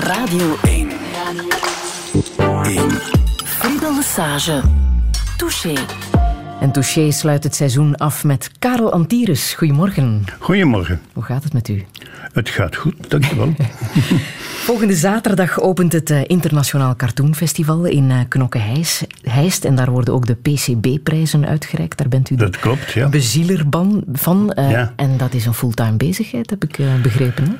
Radio 1. 1. Friedel Lesage. Touché. En Touché sluit het seizoen af met Karel Antires. Goedemorgen. Goedemorgen. Hoe gaat het met u? Het gaat goed, dankjewel. Volgende zaterdag opent het eh, Internationaal Cartoonfestival in uh, Knokke-Heist. En daar worden ook de PCB-prijzen uitgereikt. Daar bent u dat klopt, ja. bezieler van. Uh, ja. En dat is een fulltime bezigheid, heb ik begrepen. Hè?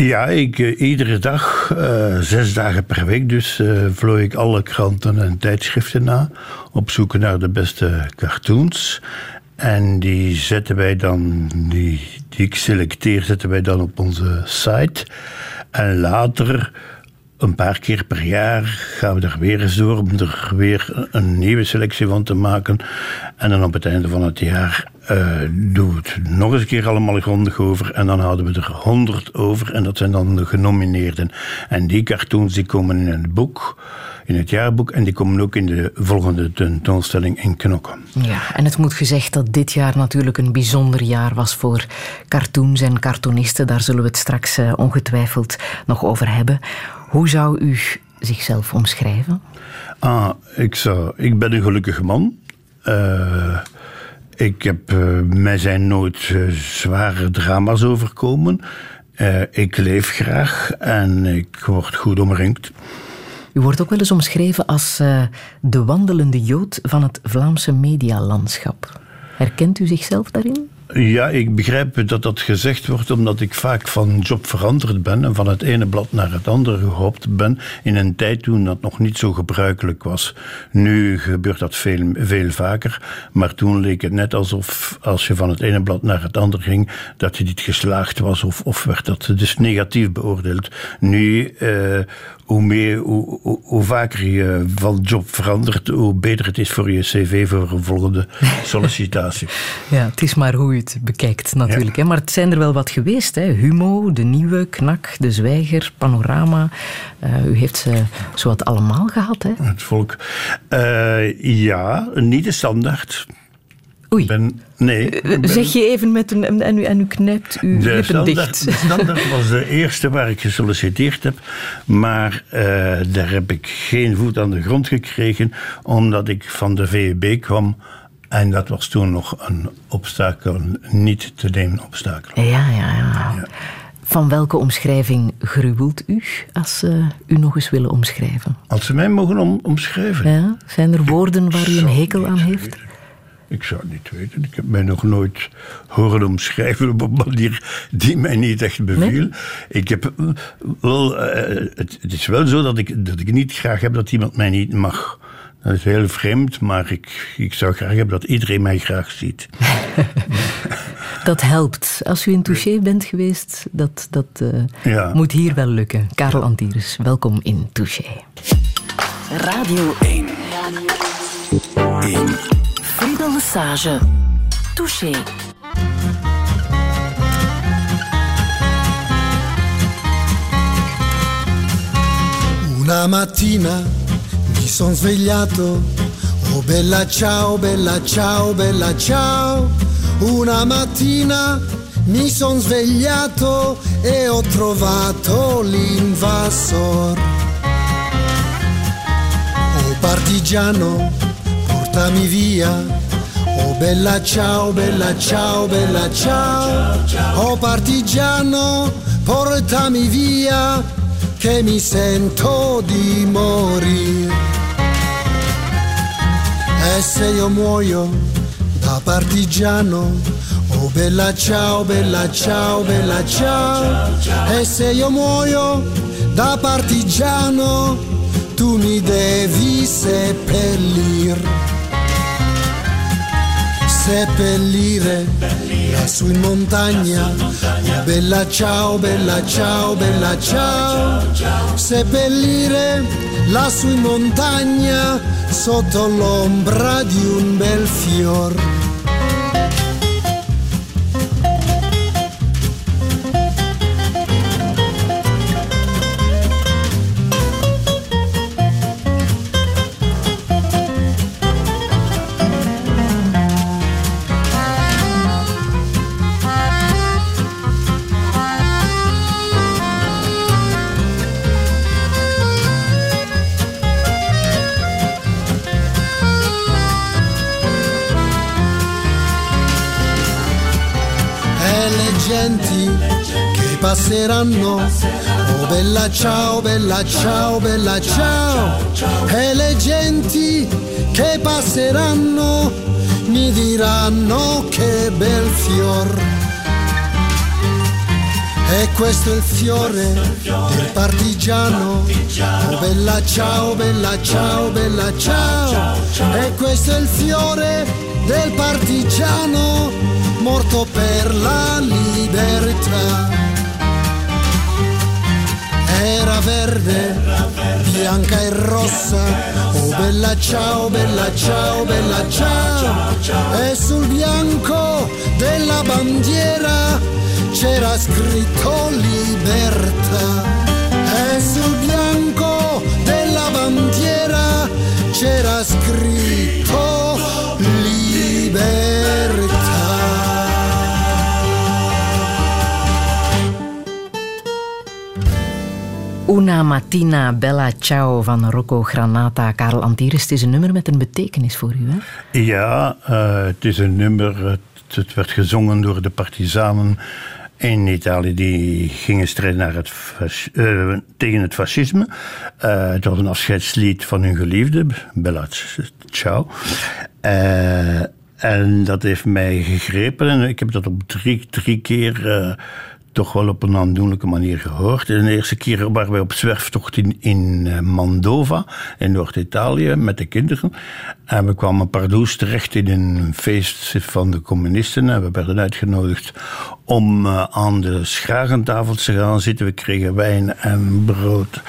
Ja, ik, iedere dag, zes dagen per week dus, vlooi ik alle kranten en tijdschriften na. Op zoek naar de beste cartoons. En die zetten wij dan, die, die ik selecteer, zetten wij dan op onze site. En later, een paar keer per jaar, gaan we er weer eens door om er weer een nieuwe selectie van te maken. En dan op het einde van het jaar uh, doen we het nog eens een keer allemaal grondig over. En dan houden we er honderd over. En dat zijn dan de genomineerden. En die cartoons die komen in het boek in het jaarboek en die komen ook in de volgende tentoonstelling in Knokken. Ja, en het moet gezegd dat dit jaar natuurlijk een bijzonder jaar was voor cartoons en cartoonisten. Daar zullen we het straks uh, ongetwijfeld nog over hebben. Hoe zou u zichzelf omschrijven? Ah, ik, zou, ik ben een gelukkige man. Uh, ik heb, uh, mij zijn nooit zware drama's overkomen. ik leef graag en ik word goed omringd. U wordt ook wel eens omschreven als de wandelende jood van het Vlaamse medialandschap. Herkent u zichzelf daarin? Ja, ik begrijp dat dat gezegd wordt omdat ik vaak van job veranderd ben en van het ene blad naar het andere gehopt ben in een tijd toen dat nog niet zo gebruikelijk was. Nu gebeurt dat veel, veel vaker, maar toen leek het net alsof als je van het ene blad naar het andere ging, dat je niet geslaagd was of, of werd dat dus negatief beoordeeld. Nu uh, hoe, meer, hoe, hoe, vaker je van job verandert, hoe beter het is voor je cv voor een volgende sollicitatie. ja, het is maar hoe je het bekijkt natuurlijk. Hè? Maar het zijn er wel wat geweest. Hè? Humo, De Nieuwe, Knak, De Zwijger, Panorama. Uh, u heeft ze zowat allemaal gehad. Hè? Het volk. Uh, ja, niet de standaard. Oei. Ben, nee. Eh, zeg je even met een. En u, en u knijpt uw de lippen dicht. De standaard was de eerste waar ik gesolliciteerd heb. Maar uh, daar heb ik geen voet aan de grond gekregen. Omdat ik van de VUB kwam. En dat was toen nog een obstakel, niet te nemen obstakel. Ja, ja, ja. ja. Van welke omschrijving gruwelt u als uh, u nog eens willen omschrijven? Als ze mij mogen om, omschrijven? Ja, zijn er woorden waar u een hekel aan heeft? Ik zou het niet weten. Ik heb mij nog nooit horen omschrijven op een manier die mij niet echt beviel. Ik heb wel, uh, het, het, is wel zo dat ik, dat ik niet graag heb dat iemand mij niet mag. Dat is heel vreemd, maar ik, ik zou graag hebben dat iedereen mij graag ziet. dat helpt. Als u in Touché bent geweest, dat, dat uh, ja. moet hier wel lukken. Karel Antires, welkom in Touché. Radio 1. 1. Friedel Lesage. Touché. Una mattina mi son svegliato, oh bella ciao, bella ciao, bella ciao. Una mattina mi son svegliato e ho trovato l'invasor. Oh partigiano, portami via. Oh bella ciao, bella ciao, bella ciao. Oh partigiano, portami via, che mi sento di morire. E se io muoio da partigiano, oh bella ciao, bella ciao, bella ciao. E se io muoio da partigiano, tu mi devi seppellir seppellire lassù in montagna. Bella ciao, bella ciao, bella ciao. Seppellire lassù in montagna sotto l'ombra di un bel fior. Passeranno. Oh bella ciao, bella ciao, bella ciao. E le genti che passeranno mi diranno che bel fior. E questo è il fiore del partigiano. Oh bella ciao, bella ciao, bella ciao. E questo è il fiore del partigiano morto per la libertà. Era verde, bianca e rossa. Oh bella ciao, bella ciao, bella ciao. E sul bianco della bandiera c'era scritto libertà. E sul bianco della bandiera c'era scritto Una Mattina Bella Ciao van Rocco Granata. Karel Antiris, het is een nummer met een betekenis voor u, hè? Ja, uh, het is een nummer... Het, werd gezongen door de partisanen in Italië. Die gingen strijden naar het uh, tegen het fascisme. Uh, het was een afscheidslied van hun geliefde, Bella Ciao. en dat heeft mij gegrepen. En ik heb dat op drie, drie keer toch wel op een aandoenlijke manier gehoord. De eerste keer waren wij op zwerftocht in, in eh, Mandova, in Noord-Italië, met de kinderen. En we kwamen pardoes terecht in een feest van de communisten. En we werden uitgenodigd om uh, aan de schragentafel te gaan zitten. We kregen wijn en brood.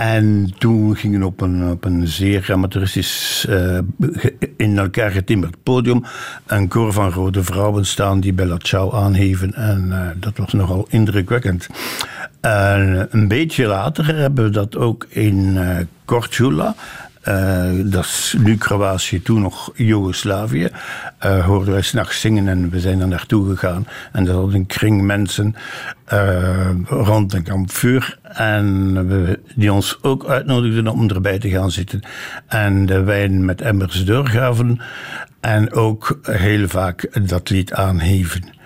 En toen gingen op een, op een zeer amateuristisch, uh, in elkaar getimmerd podium een koor van rode vrouwen staan die Bella Ciao aanheven. En uh, dat was nogal indrukwekkend. En een beetje later hebben we dat ook in uh, Korčula, uh, dat is nu Kroatië, toen nog Joegoslavië. Uh, hoorden wij s'nachts zingen en we zijn er naartoe gegaan. En er was een kring mensen uh, rond een kampvuur. En die ons ook uitnodigden om erbij te gaan zitten. En de wijn met emmers doorgaven. En ook heel vaak dat lied aanheven.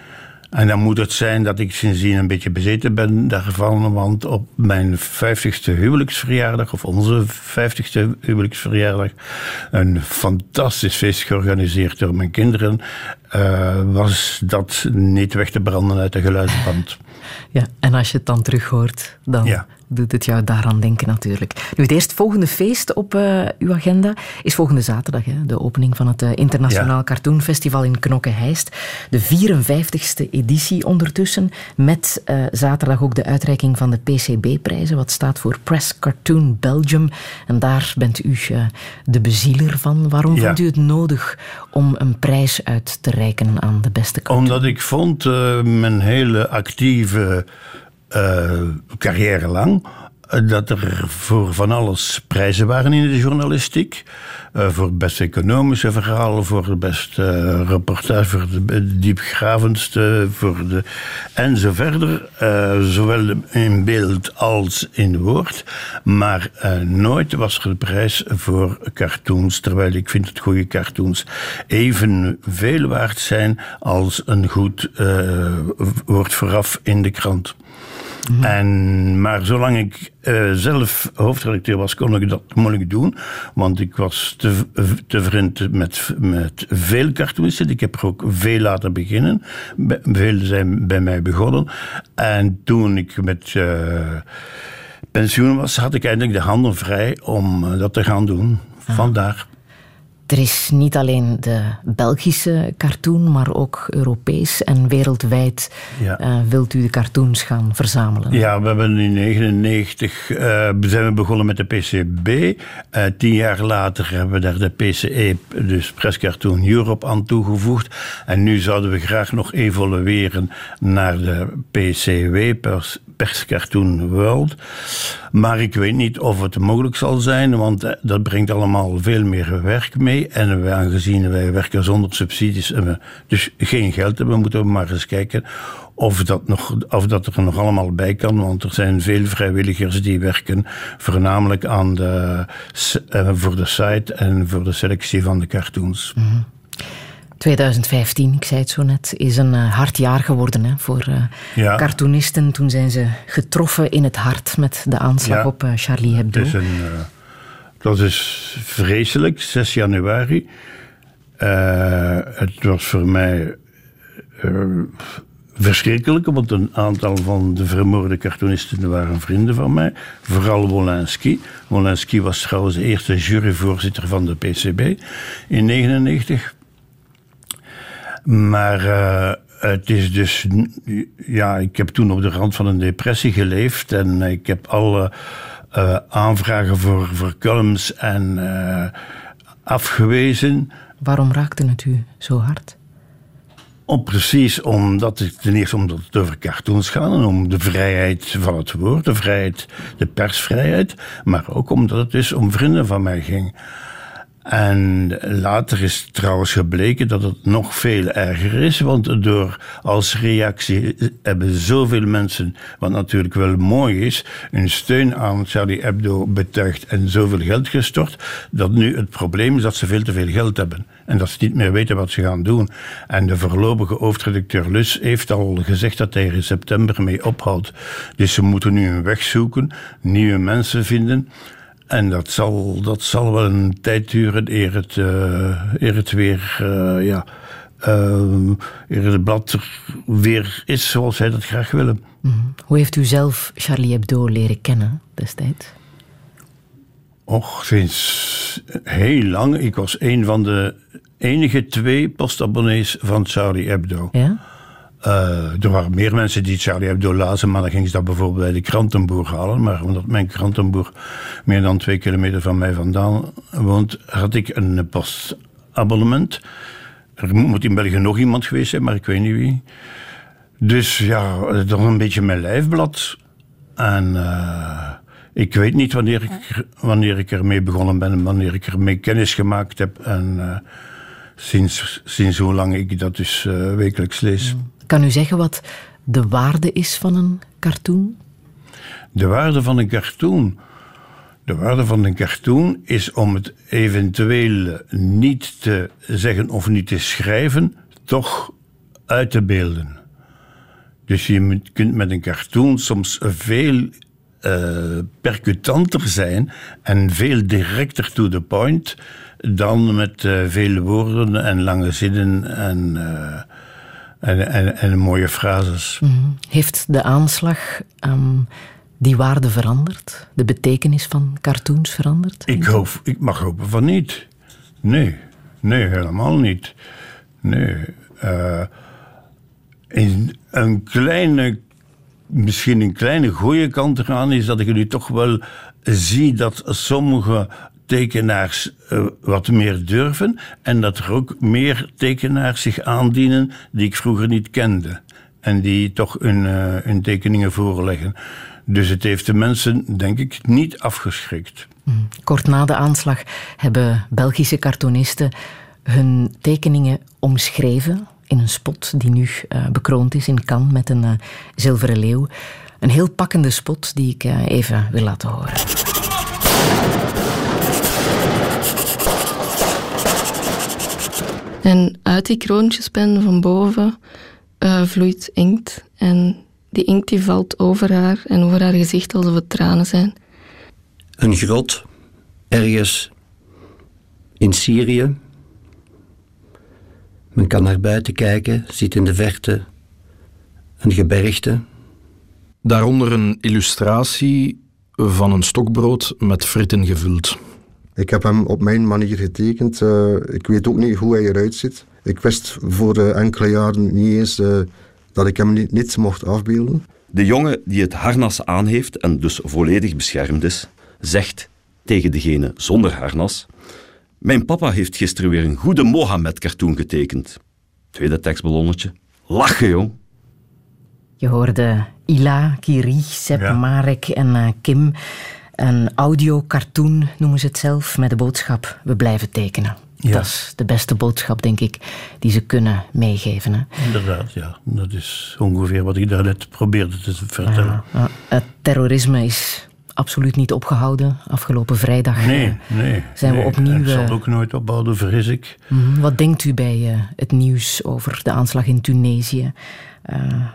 En dan moet het zijn dat ik sindsdien een beetje bezeten ben daarvan. Want op mijn 50ste huwelijksverjaardag, of onze 50ste huwelijksverjaardag, een fantastisch feest georganiseerd door mijn kinderen, uh, was dat niet weg te branden uit de geluidsband. Ja, en als je het dan terug hoort, dan ja doet het jou daaraan denken natuurlijk. Nu, het eerstvolgende feest op uh, uw agenda is volgende zaterdag. Hè, de opening van het uh, Internationaal ja. Cartoon Festival in Knokke-Heist. De 54ste editie ondertussen. Met uh, zaterdag ook de uitreiking van de PCB-prijzen. Wat staat voor Press Cartoon Belgium. En daar bent u de bezieler van. Waarom ja. vond u het nodig om een prijs uit te reiken aan de beste cartoon? Omdat ik vond mijn hele actieve carrière lang dat er voor van alles prijzen waren in de journalistiek. Uh, voor het beste economische verhalen, voor het beste uh, reportage, voor de diepgravendste, voor de, en zo verder. Zowel in beeld als in woord. Maar nooit was er de prijs voor cartoons. Terwijl ik vind dat goede cartoons even veel waard zijn als een goed woord vooraf in de krant. Mhm. En, maar zolang ik uh, zelf hoofdredacteur was, kon ik dat moeilijk doen. Want ik was te, te vriend met, met veel cartoonisten. Ik heb er ook veel laten beginnen. Veel zijn bij mij begonnen. En toen ik met uh, pensioen was, had ik eindelijk de handen vrij om uh, dat te gaan doen. Vandaar. Er is niet alleen de Belgische cartoon, maar ook Europees en wereldwijd ja. uh, wilt u de cartoons gaan verzamelen. Ja, we hebben in 1999 uh, zijn we begonnen met de PCB. Uh, tien jaar later hebben we daar de PCE, dus Press Cartoon Europe, aan toegevoegd. En nu zouden we graag nog evolueren naar de PCW, Pers, Pers Cartoon World. Maar ik weet niet of het mogelijk zal zijn, want dat brengt allemaal veel meer werk mee. En wij, aangezien wij werken zonder subsidies en we dus geen geld hebben, moeten we maar eens kijken of dat, nog, of dat er nog allemaal bij kan. Want er zijn veel vrijwilligers die werken voornamelijk aan de, uh, voor de site en voor de selectie van de cartoons. Mm -hmm. 2015, ik zei het zo net, is een uh, hard jaar geworden hè, voor uh, ja. cartoonisten. Toen zijn ze getroffen in het hart met de aanslag ja. op uh, Charlie Hebdo. Het is een, dat is vreselijk, 6 januari. het was voor mij verschrikkelijk, want een aantal van de vermoorde cartoonisten waren vrienden van mij. Vooral Wolinski. Wolinski was trouwens de eerste juryvoorzitter van de PCB in 1999. Maar uh, het is dus. Ja, ik heb toen op de rand van een depressie geleefd en ik heb alle uh, aanvragen voor, voor columns en uh, afgewezen. Waarom raakte het u zo hard? Om, precies omdat het ten eerste omdat het over cartoons gaat en om de vrijheid van het woord, de vrijheid, de persvrijheid, maar ook omdat het dus om vrienden van mij ging. En later is trouwens gebleken dat het nog veel erger is, want door als reactie hebben zoveel mensen, wat natuurlijk wel mooi is, hun steun aan Charlie Hebdo betuigd en zoveel geld gestort, dat nu het probleem is dat ze veel te veel geld hebben en dat ze niet meer weten wat ze gaan doen. En de voorlopige hoofdredacteur Lus heeft al gezegd dat hij er in september mee ophoudt. Dus ze moeten nu een weg zoeken, nieuwe mensen vinden. En dat zal, dat zal wel een tijd duren eer het, uh, eer het weer, uh, ja, uh, eer het blad weer is zoals zij dat graag willen. Mm. Hoe heeft u zelf Charlie Hebdo leren kennen destijds? Och, sinds heel lang. Ik was een van de enige twee postabonnees van Charlie Hebdo. Ja? Uh, er waren meer mensen die Charlie Hebdo lazen, maar dan gingen ze dat bijvoorbeeld bij de krantenboer halen. Maar omdat mijn krantenboer meer dan twee kilometer van mij vandaan woont, had ik een postabonnement. Er moet in België nog iemand geweest zijn, maar ik weet niet wie. Dus ja, dan een beetje mijn lijfblad. En uh, ik weet niet wanneer ik, wanneer ik ermee begonnen ben en wanneer ik ermee kennis gemaakt heb. En uh, sinds, sinds hoe lang ik dat dus wekelijks lees. Mm. Kan u zeggen wat de waarde is van een cartoon? De waarde van een cartoon. De waarde van een cartoon is om het eventueel niet te zeggen of niet te schrijven, toch uit te beelden. Dus je kunt met een cartoon soms veel uh, percutanter zijn en veel directer to the point dan met uh, vele woorden en lange zinnen en. Uh, en, en, en mooie frases. Mm. Heeft de aanslag um, die waarde veranderd? De betekenis van cartoons veranderd? Ik, hoop, ik mag hopen van niet. Nee, nee, helemaal niet. Nee. Uh, in een kleine, misschien een kleine goede kant eraan is dat ik nu toch wel zie dat sommige tekenaars uh, wat meer durven en dat er ook meer tekenaars zich aandienen die ik vroeger niet kende en die toch hun, uh, hun tekeningen voorleggen. Dus het heeft de mensen, denk ik, niet afgeschrikt. Mm. Kort na de aanslag hebben Belgische cartoonisten hun tekeningen omschreven in een spot die nu uh, bekroond is in Cannes met een zilveren leeuw. Een heel pakkende spot die ik even wil laten horen. En uit die kroontjespen van boven uh, vloeit inkt. En die inkt die valt over haar en over haar gezicht alsof het tranen zijn. Een grot, ergens in Syrië. Men kan naar buiten kijken, ziet in de verte een gebergte. Daaronder een illustratie van een stokbrood met fritten gevuld. Ik heb hem op mijn manier getekend. Uh, ik weet ook niet hoe hij eruit ziet. Ik wist voor uh, enkele jaren niet eens uh, dat ik hem niet, niet mocht afbeelden. De jongen die het harnas aan heeft en dus volledig beschermd is, zegt tegen degene zonder harnas: Mijn papa heeft gisteren weer een goede Mohammed-cartoon getekend. Tweede tekstballonnetje. Lachen, jong. Je hoorde Ila, Kiri, Sepp, ja. Marek en Kim. Een audio-cartoon noemen ze het zelf, met de boodschap: we blijven tekenen. Ja. Dat is de beste boodschap, denk ik, die ze kunnen meegeven. Hè? Inderdaad, ja. Dat is ongeveer wat ik daarnet probeerde te vertellen. Ja, het terrorisme is absoluut niet opgehouden. Afgelopen vrijdag nee, eh, nee, zijn we nee. opnieuw... Het zal eh, ook nooit ophouden, vrees ik. mhm. Wat denkt u bij eh, het nieuws over de aanslag in Tunesië?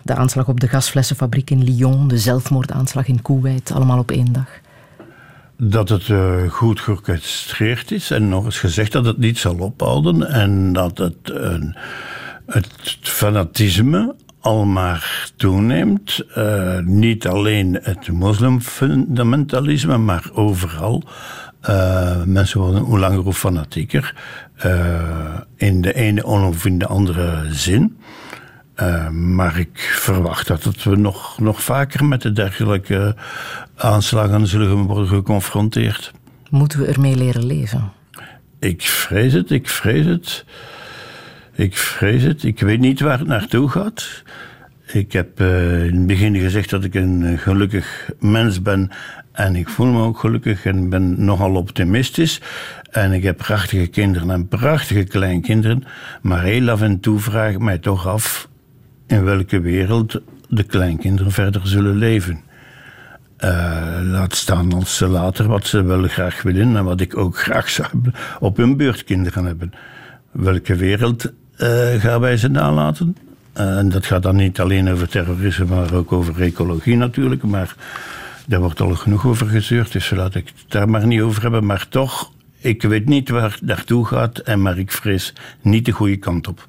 De aanslag op de gasflessenfabriek in Lyon, de zelfmoordaanslag in Kuwait, allemaal op één dag. Dat het eh, goed georchestreerd is en nog eens gezegd dat het niet zal ophouden en dat het, het fanatisme al maar toeneemt. Eh, niet alleen het moslimfundamentalisme, maar overal. Eh, mensen worden hoe langer hoe fanatieker. in de ene of in de andere zin. Eh, maar ik verwacht dat het we nog, nog vaker met de dergelijke aanslagen zullen worden geconfronteerd. Moeten we ermee leren leven? Ik vrees het, ik vrees het. Ik vrees het. Ik weet niet waar het naartoe gaat. Ik heb eh, in het begin gezegd dat ik een eh, gelukkig mens ben. En ik voel me ook gelukkig en ben nogal optimistisch. En ik heb prachtige kinderen en prachtige kleinkinderen. Maar heel af en toe vraag ik mij toch af in welke wereld de kleinkinderen verder zullen leven. Eh, laat staan als ze later wat ze wel graag willen en wat ik ook graag zou op hun beurt kinderen hebben. Welke wereld eh, gaan wij ze nalaten? Eh, en dat gaat dan niet alleen over terrorisme, maar ook over ecologie natuurlijk. Maar daar wordt al genoeg over gezeurd, dus laat ik het daar maar niet over hebben. Maar toch, ik weet niet waar het naartoe gaat, en maar ik vrees niet de goede kant op.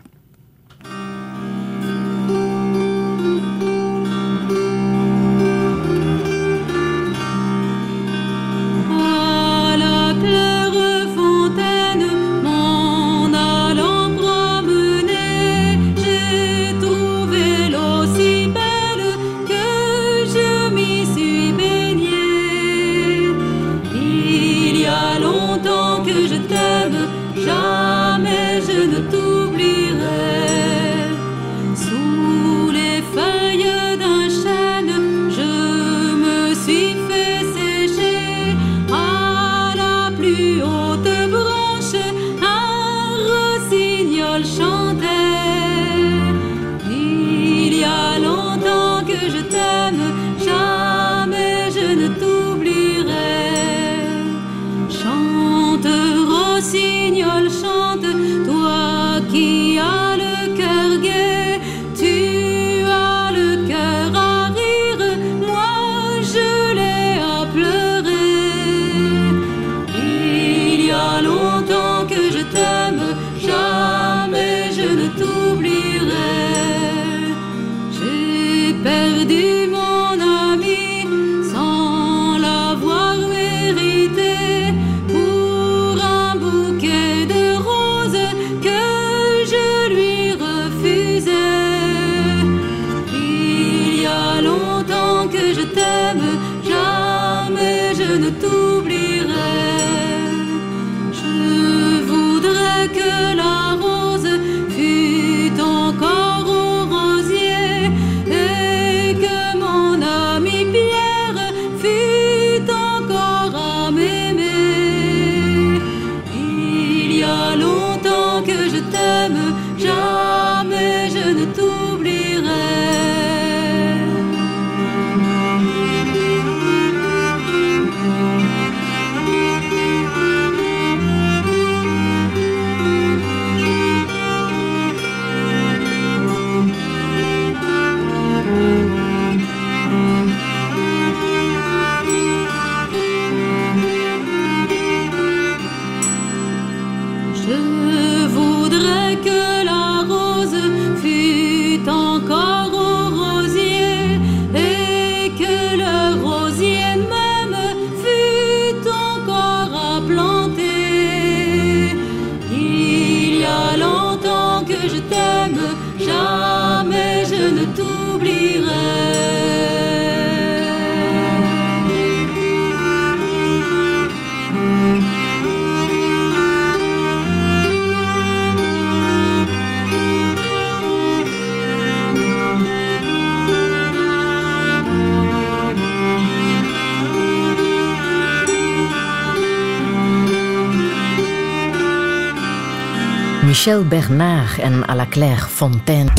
Michel Bernard en à la Claire Fontaine.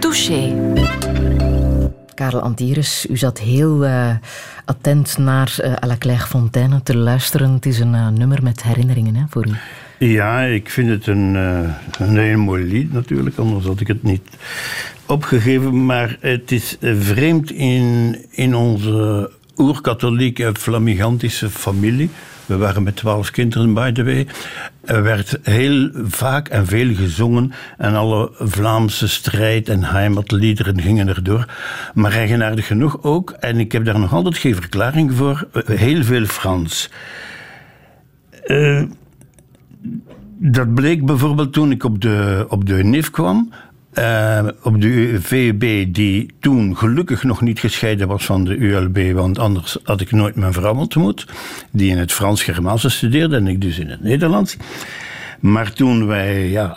Touché. Karel Antires, u zat heel uh, attent naar uh, à la Clairefontaine te luisteren. Het is een uh, nummer met herinneringen hè, voor u. Ja, ik vind het een, een heel mooi lied natuurlijk, anders had ik het niet opgegeven. Maar het is vreemd in, in onze oerkatholieke flamigantische familie. We waren met twaalf kinderen, by the way. Er werd heel vaak en veel gezongen en alle Vlaamse strijd- en heimatliederen gingen erdoor. Maar eigenaardig genoeg ook, en ik heb daar nog altijd geen verklaring voor, heel veel Frans. Uh, dat bleek bijvoorbeeld toen ik op de, op de NIF kwam. Uh, op de VUB, die toen gelukkig nog niet gescheiden was van de ULB, want anders had ik nooit mijn vrouw ontmoet, die in het Frans-Germaanse studeerde en ik dus in het Nederlands. Maar toen wij ja,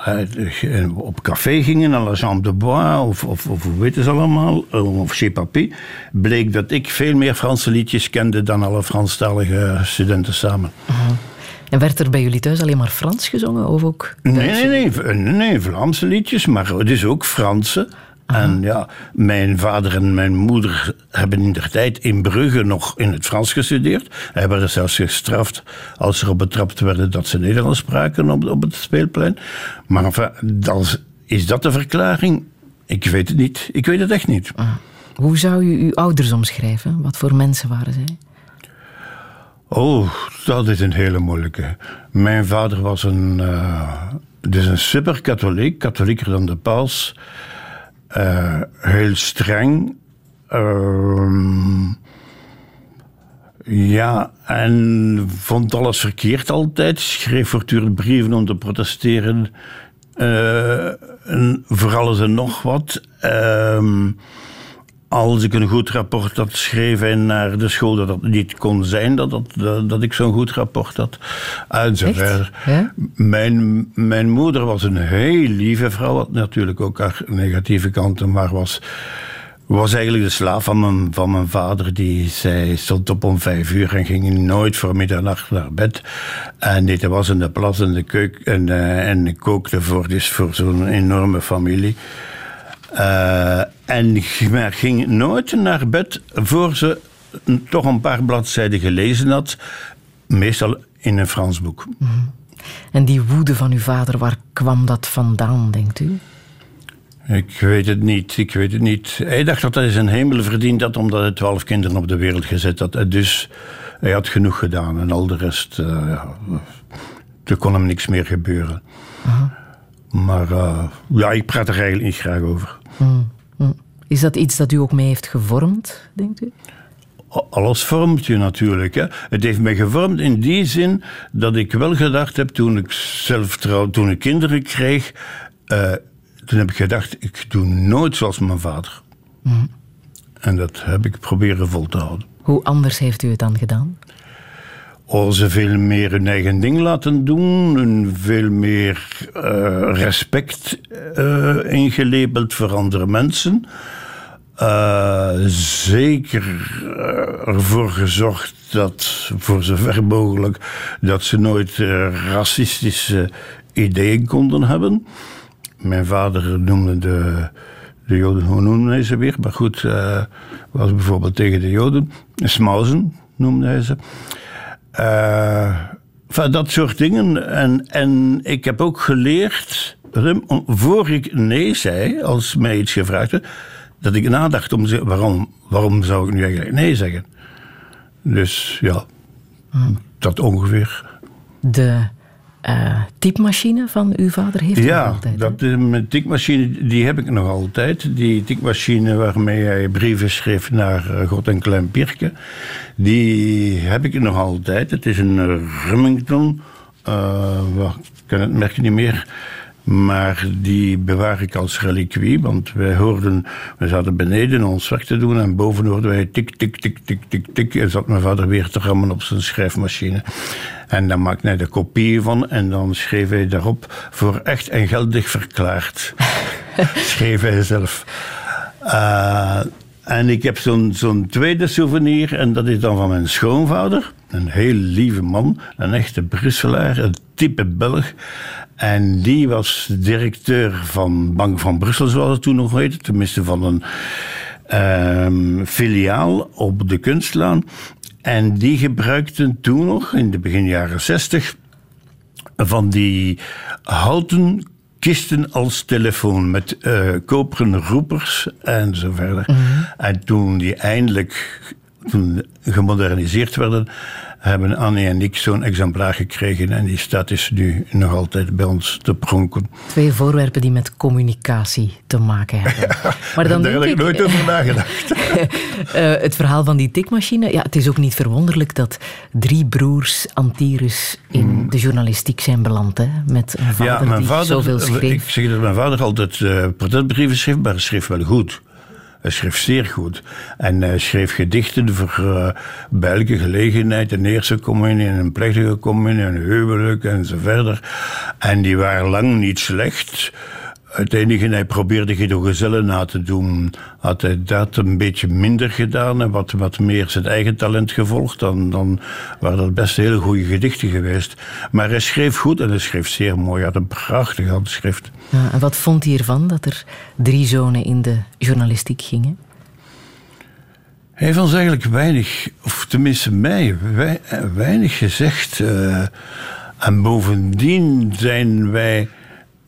op café gingen, à la Jambe de Bois, of, of, of hoe weten ze allemaal, of Chez Papy, bleek dat ik veel meer Franse liedjes kende dan alle Franstalige studenten samen. -huh. En werd er bij jullie thuis alleen maar Frans gezongen? Of ook nee, nee, nee, nee, Vlaamse liedjes, maar het is ook Franse. Aha. En ja, mijn vader en mijn moeder hebben in der tijd in Brugge nog in het Frans gestudeerd. Hebben er zelfs gestraft als ze erop betrapt werden dat ze Nederlands spraken op, op het speelplein. Maar enfin, dan, is dat de verklaring? Ik weet het niet. Ik weet het echt niet. Ah. Hoe zou u uw ouders omschrijven? Wat voor mensen waren zij? Oh, dat is een hele moeilijke. Mijn vader was een, uh, dus een super katholiek, katholieker dan de paus. Uh, heel streng. Uh, ja, en vond alles verkeerd altijd. Schreef voortdurend brieven om te protesteren. Uh, en voor alles en nog wat. Uh, als ik een goed rapport had schreven naar de school, dat dat niet kon zijn dat, dat, dat ik zo'n goed rapport had. En zo verder. Mijn, mijn moeder was een heel lieve vrouw, had natuurlijk ook haar negatieve kanten, maar was, was eigenlijk de slaaf van mijn, van mijn vader. Die zei, stond op om vijf uur en ging nooit voor middernacht naar bed. En dit was in de plas en de keuken en, en kookte voor, dus voor zo'n enorme familie. Uh, en maar ging nooit naar bed voor ze toch een paar bladzijden gelezen had. Meestal in een Frans boek. Mm -hmm. En die woede van uw vader, waar kwam dat vandaan, denkt u? Ik weet het niet, ik weet het niet. Hij dacht dat hij zijn hemel verdiend had omdat hij twaalf kinderen op de wereld gezet had. Dus hij had genoeg gedaan en al de rest, uh, ja, er kon hem niks meer gebeuren. -huh. Maar uh, ja, ik praat er eigenlijk niet graag over. Mm. Mm. Is dat iets dat u ook mee heeft gevormd, denkt u? Alles vormt je natuurlijk. Hè. Het heeft mij gevormd in die zin dat ik wel gedacht heb toen ik zelf trouw, toen ik kinderen kreeg, uh, toen heb ik gedacht, ik doe nooit zoals mijn vader. Mm. En dat heb ik proberen vol te houden. Hoe anders heeft u het dan gedaan? Oh, ze veel meer hun eigen ding laten doen, en veel meer uh, respect uh, ingelabeld voor andere mensen. Uh, zeker ervoor gezorgd dat, voor zover mogelijk, dat ze nooit racistische ideeën konden hebben. Mijn vader noemde de, de Joden, hoe noemde hij ze weer? Maar goed, was bijvoorbeeld tegen de Joden. Smausen noemde hij ze. Uh, van dat soort dingen. En, en ik heb ook geleerd, voor ik nee zei, als mij iets gevraagd werd, dat ik nadacht om waarom, waarom zou ik nu eigenlijk nee zeggen? Dus ja, hmm. dat ongeveer. De uh, typemachine van uw vader heeft ja, altijd? Ja, de typemachine die heb ik nog altijd. Die typemachine waarmee hij brieven schreef naar God en Klein Pierke. Die heb ik nog altijd. Het is een Remington. Uh, ik ken het merk niet meer. Maar die bewaar ik als reliquie, want wij hoorden, we zaten beneden ons werk te doen en boven hoorden wij tik, tik, tik, tik, tik, tik. En zat mijn vader weer te rammen op zijn schrijfmachine. En dan maakte hij de kopie van en dan schreef hij daarop voor echt en geldig verklaard. schreef hij zelf. Uh, en ik heb zo'n zo'n tweede souvenir en dat is dan van mijn schoonvader. Een heel lieve man, een echte Brusselaar, een type Belg. En die was directeur van Bank van Brussel, zoals het toen nog heette. Tenminste van een, ehm, filiaal op de Kunstlaan. En die gebruikten toen nog, in de begin jaren 60, van die houten kisten als telefoon met eh, koperen roepers en zo verder. En toen die eindelijk toen gemoderniseerd werden, hebben Annie en ik zo'n exemplaar gekregen. En die staat dus nu nog altijd bij ons te pronken. Twee voorwerpen die met communicatie te maken hebben. Maar dan Daar heb ik nooit over nagedacht. Eh, het verhaal van die tikmachine. Ja, het is ook niet verwonderlijk dat drie broers Antirus in de journalistiek zijn beland. Hè? Met een vader ja, mijn die vader, zoveel Ik schreef. zeg dat mijn vader altijd eh portretbrieven schreef, maar hij schreef wel goed. Hij schreef zeer goed. En hij schreef gedichten voor uh, welke gelegenheid, een eerste communie, een plechtige communie, een huwelijk en zo verder. En die waren lang niet slecht. Het enige, hij probeerde Guido Gezelle na te doen. Had hij dat een beetje minder gedaan en wat, wat meer zijn eigen talent gevolgd, dan, dan waren dat best hele goede gedichten geweest. Maar hij schreef goed en hij schreef zeer mooi. Hij had een prachtig handschrift. Ja, en wat vond hij ervan dat er drie zonen in de journalistiek gingen? Hij heeft ons eigenlijk weinig, of tenminste mij, wei- weinig gezegd. eh, en bovendien zijn wij,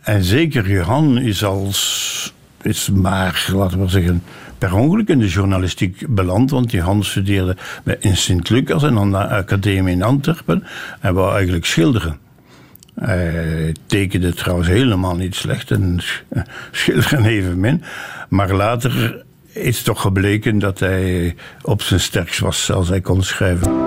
en zeker Johan is als, is maar, laten we zeggen, per ongeluk in de journalistiek beland. Want Johan studeerde in Sint-Lucas en aan de academie in Antwerpen. En wou eigenlijk schilderen. Hij tekende trouwens helemaal niet slecht en sch- schilderen evenmin. Maar later is toch gebleken dat hij op zijn sterkst was als hij kon schrijven.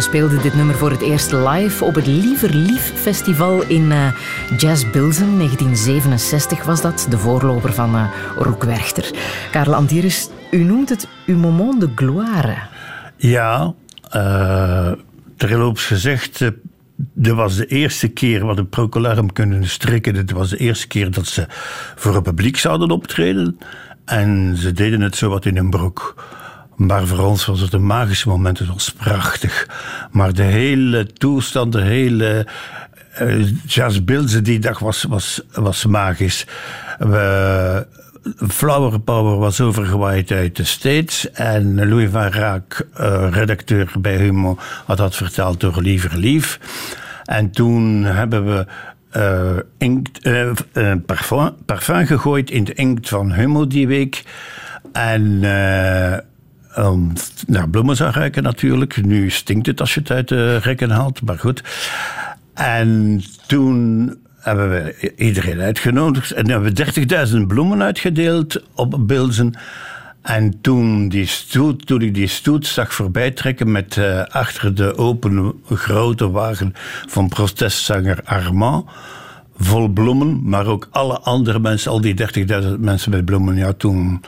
Ze speelden dit nummer voor het eerst live op het Liever Lief Festival in eh, Jazz Bilzen. 1967 was dat, de voorloper van uh, Roek Werchter. Karel Antieris, u noemt het uw moment de gloire. Ja, uh, terloops gezegd, uh, was de eerste keer wat de Procolarum kunnen strikken. Het was de eerste keer dat ze voor het publiek zouden optreden. En ze deden het zo wat in een broek. Maar voor ons was het een magisch moment. Het was prachtig. Maar de hele toestand, de hele uh, jazzbeelden die dag was, was, was magisch. We, Flower Power was overgewaaid uit de States. En Louis van Raak, uh, redacteur bij Humo, had dat vertaald door Liever Lief. En toen hebben we uh, inkt, parfum, parfum gegooid in de inkt van Humo die week. En um, naar bloemen zou ruiken natuurlijk. Nu stinkt het als je het uit de rekken haalt, maar goed. En toen hebben we iedereen uitgenodigd en hebben we 30.000 bloemen uitgedeeld op Bilzen. En toen, die stoet, toen ik die stoet zag voorbij trekken met uh, achter de open grote wagen van protestzanger Armand, vol bloemen, maar ook alle andere mensen, al die 30.000 mensen met bloemen, ja, toen,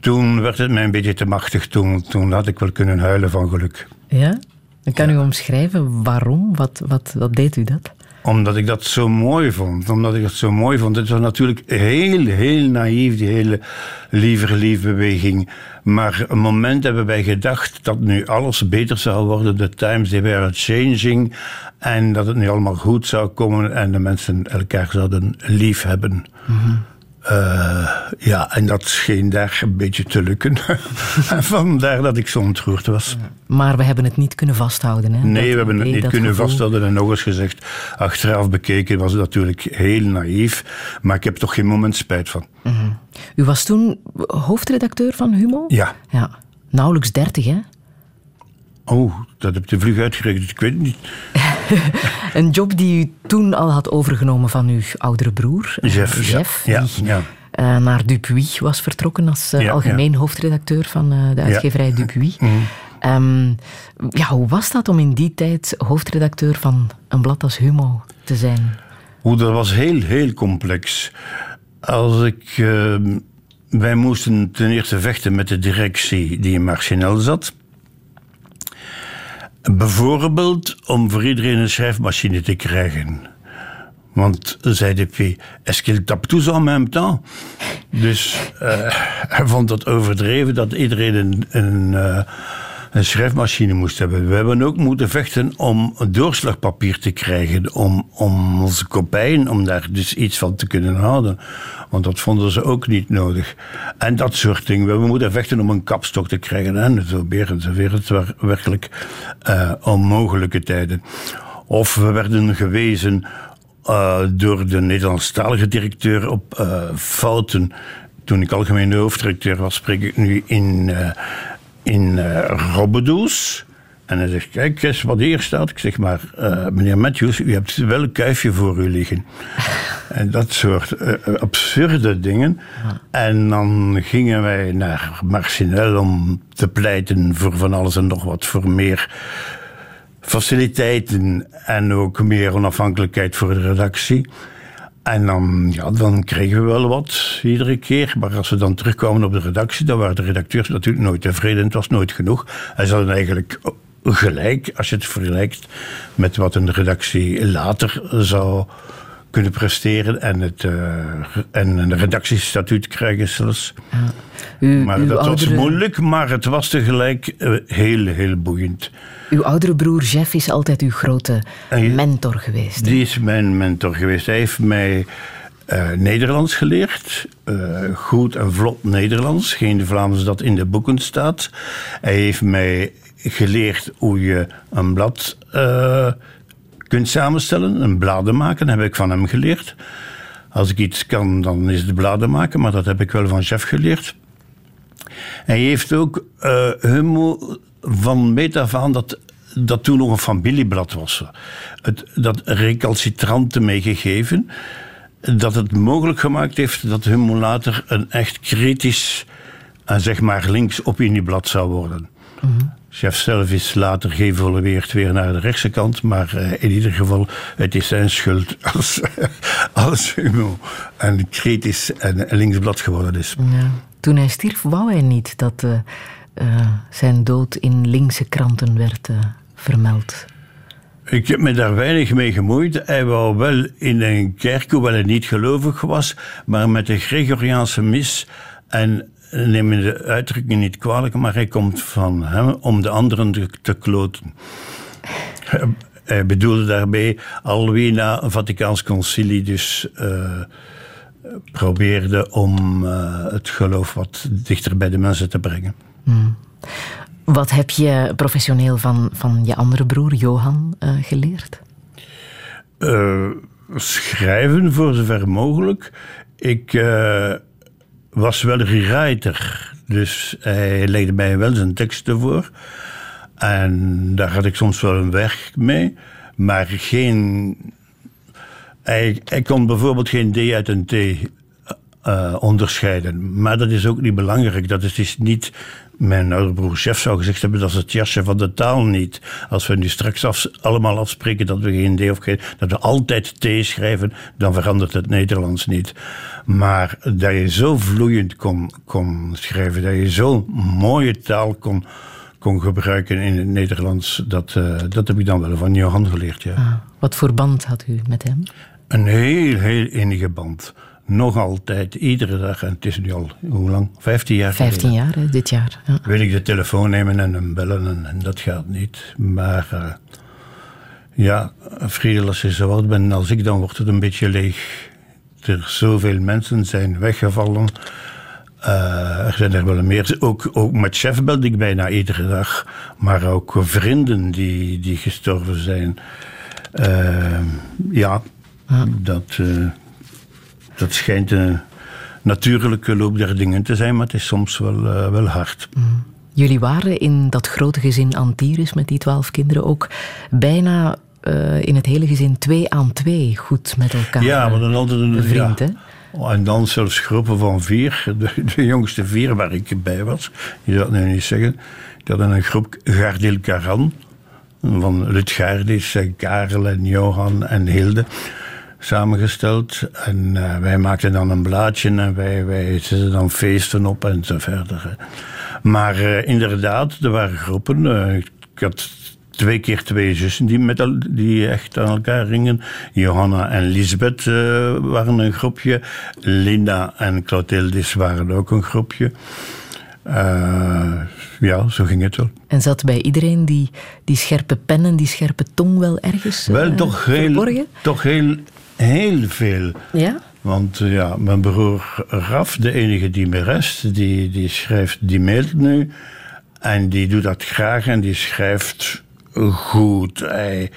toen werd het mij een beetje te machtig. Toen, toen had ik wel kunnen huilen van geluk. Ja? Dan kan u omschrijven waarom? Wat, wat, wat deed u dat? Omdat ik dat zo mooi vond. Omdat ik dat zo mooi vond. Het was natuurlijk heel, heel naïef, die hele liever liefbeweging. Maar een moment hebben wij gedacht dat nu alles beter zou worden. The times they were changing. En dat het nu allemaal goed zou komen. En de mensen elkaar zouden lief hebben. Mm-hmm. Uh, ja, en dat scheen daar een beetje te lukken. en vandaar dat ik zo ontroerd was. Maar we hebben het niet kunnen vasthouden. Hè? Nee, dat, we hebben het niet kunnen gevoel... vasthouden. En nog eens gezegd, achteraf bekeken was het natuurlijk heel naïef. Maar ik heb toch geen moment spijt van. Mm-hmm. U was toen hoofdredacteur van Humo? Ja. ja. Nauwelijks dertig, hè? Oh, dat heb je vlug uitgerekend. Ik weet het niet. een job die u toen al had overgenomen van uw oudere broer. Jeff. Jeff ja. die ja. Uh, naar Dupuis was vertrokken als uh, ja, algemeen hoofdredacteur van uh, de uitgeverij Dupuis. Mm. Um, ja, hoe was dat om in die tijd hoofdredacteur van een blad als Humo te zijn? Hoe, dat was heel, heel complex. Als ik... ehm, wij moesten ten eerste vechten met de directie die in Marcinel zat. Bijvoorbeeld om voor iedereen een schrijfmachine te krijgen. Want zei de P, est-ce qu'il tape tous en même temps? Dus uh, hij vond het overdreven dat iedereen een, een, uh, een, schrijfmachine moest hebben. We hebben ook moeten vechten om doorslagpapier te krijgen, om, om onze kopijnen, om daar dus iets van te kunnen houden. Want dat vonden ze ook niet nodig. En dat soort dingen. We moeten vechten om een kapstok te krijgen. En zo weer. Het waren werkelijk uh, onmogelijke tijden. Of we werden gewezen uh, door de Nederlandstalige directeur op uh, fouten. Toen ik algemene hoofddirecteur was, spreek ik nu in, uh, in Robbedoes. En hij zegt, kijk eens wat hier staat. Ik zeg maar, uh, meneer Matthews, u hebt wel een kuifje voor u liggen. en dat soort uh, absurde dingen. Ja. En dan gingen wij naar Marcinel om te pleiten voor van alles en nog wat. Voor meer faciliteiten en ook meer onafhankelijkheid voor de redactie. En dan, ja, dan kregen we wel wat iedere keer. Maar als we dan terugkwamen op de redactie, dan waren de redacteurs natuurlijk nooit tevreden. Het was nooit genoeg. En ze hadden eigenlijk gelijk als je het vergelijkt met wat een redactie later zou kunnen presteren en, het, uh, en een redactiestatuut krijgen zelfs. U, maar dat oudere... was moeilijk, maar het was tegelijk uh, heel, heel boeiend. Uw oudere broer Jeff is altijd uw grote mentor geweest. Die is mijn mentor geweest. Hij heeft mij uh, Nederlands geleerd. goed en vlot Nederlands. Geen Vlaams dat in de boeken staat. Hij heeft mij geleerd hoe je een blad kunt samenstellen. Een bladen maken, heb ik van hem geleerd. Als ik iets kan, dan is het bladen maken, maar dat heb ik wel van chef geleerd. Hij heeft ook uh, van meet af aan dat dat toen nog een familieblad was. Het, dat recalcitrante meegegeven. Dat het mogelijk gemaakt heeft dat Humo later een echt kritisch zeg maar links opinieblad zou worden. Chef zelf is later geëvolueerd weer naar de rechtse kant, maar uh, in ieder geval, het is zijn schuld als, als Humo een kritisch en linksblad geworden is. Ja. Toen hij stierf, wou hij niet dat uh, uh, zijn dood in linkse kranten werd vermeld. Ik heb me daar weinig mee gemoeid. Hij wou wel in een kerk, hoewel hij niet gelovig was, maar met de Gregoriaanse mis en neem me de uitdrukking niet kwalijk, maar hij komt van hem om de anderen te, te kloten. Hij bedoelde daarbij al wie na een Vaticaans concilie dus uh, probeerde om uh, het geloof wat dichter bij de mensen te brengen. Hmm. Wat heb je professioneel van, van je andere broer Johan uh, geleerd? schrijven voor zover mogelijk. Ik was wel rewriter. Dus hij legde mij wel zijn teksten voor. En daar had ik soms wel een werk mee. Maar geen. Hij, kon bijvoorbeeld geen D uit een T uh, onderscheiden. Maar dat is ook niet belangrijk. Dat is, is niet. Mijn oude broer chef zou gezegd hebben dat is het jasje van de taal niet. Als we nu straks af, allemaal afspreken dat we geen D of geen. dat we altijd T schrijven, dan verandert het Nederlands niet. Maar dat je zo vloeiend kon, kon schrijven, dat je zo'n mooie taal kon, kon gebruiken in het Nederlands, dat, uh, dat heb ik dan wel van Johan geleerd. Ja. Ah, wat voor band had u met hem? Een heel, heel innige band. Nog altijd, iedere dag, en het is nu al, hoe lang? Vijftien jaar. Vijftien jaar, hè, dit jaar. Ja. Wil ik de telefoon nemen en hem bellen, en, en dat gaat niet. Maar uh, ja, Friedel, als je zo oud bent als ik, dan wordt het een beetje leeg er zoveel mensen zijn weggevallen. Uh, er zijn er wel meer. Ook, ook met chef belde ik bijna iedere dag. Maar ook vrienden die, die gestorven zijn. Uh, ja, dat, uh, dat schijnt een natuurlijke loop der dingen te zijn, maar het is soms wel, wel hard. Mm. Jullie waren in dat grote gezin Antiris met die twaalf kinderen ook bijna uh, in het hele gezin twee aan twee goed met elkaar. Ja, maar dan altijd een vriend, ja. hè? En dan zelfs groepen van vier. De, de, jongste vier waar ik bij was. Je zou het nu niet zeggen. Ik had een groep Gardil Caran. Van Lut Gardis, Karel en Johan en Hilde. Samengesteld. En uh, wij maakten dan een blaadje en wij, wij zetten dan feesten op en zo verder. Maar uh, inderdaad, er waren groepen. ik had twee keer twee zussen die, met al, die echt aan elkaar ringen. Johanna en Lisbeth waren een groepje. Linda en Clotildis waren ook een groepje. Uh, ja, zo ging het wel. En zat bij iedereen die, die scherpe pen en die scherpe tong wel ergens Wel, uh, toch, heel, toch heel, heel veel. Ja? Want ja, mijn broer Raf, de enige die me rest, die, die schrijft, die mailt nu. En die doet dat graag en die schrijft goed. Hij,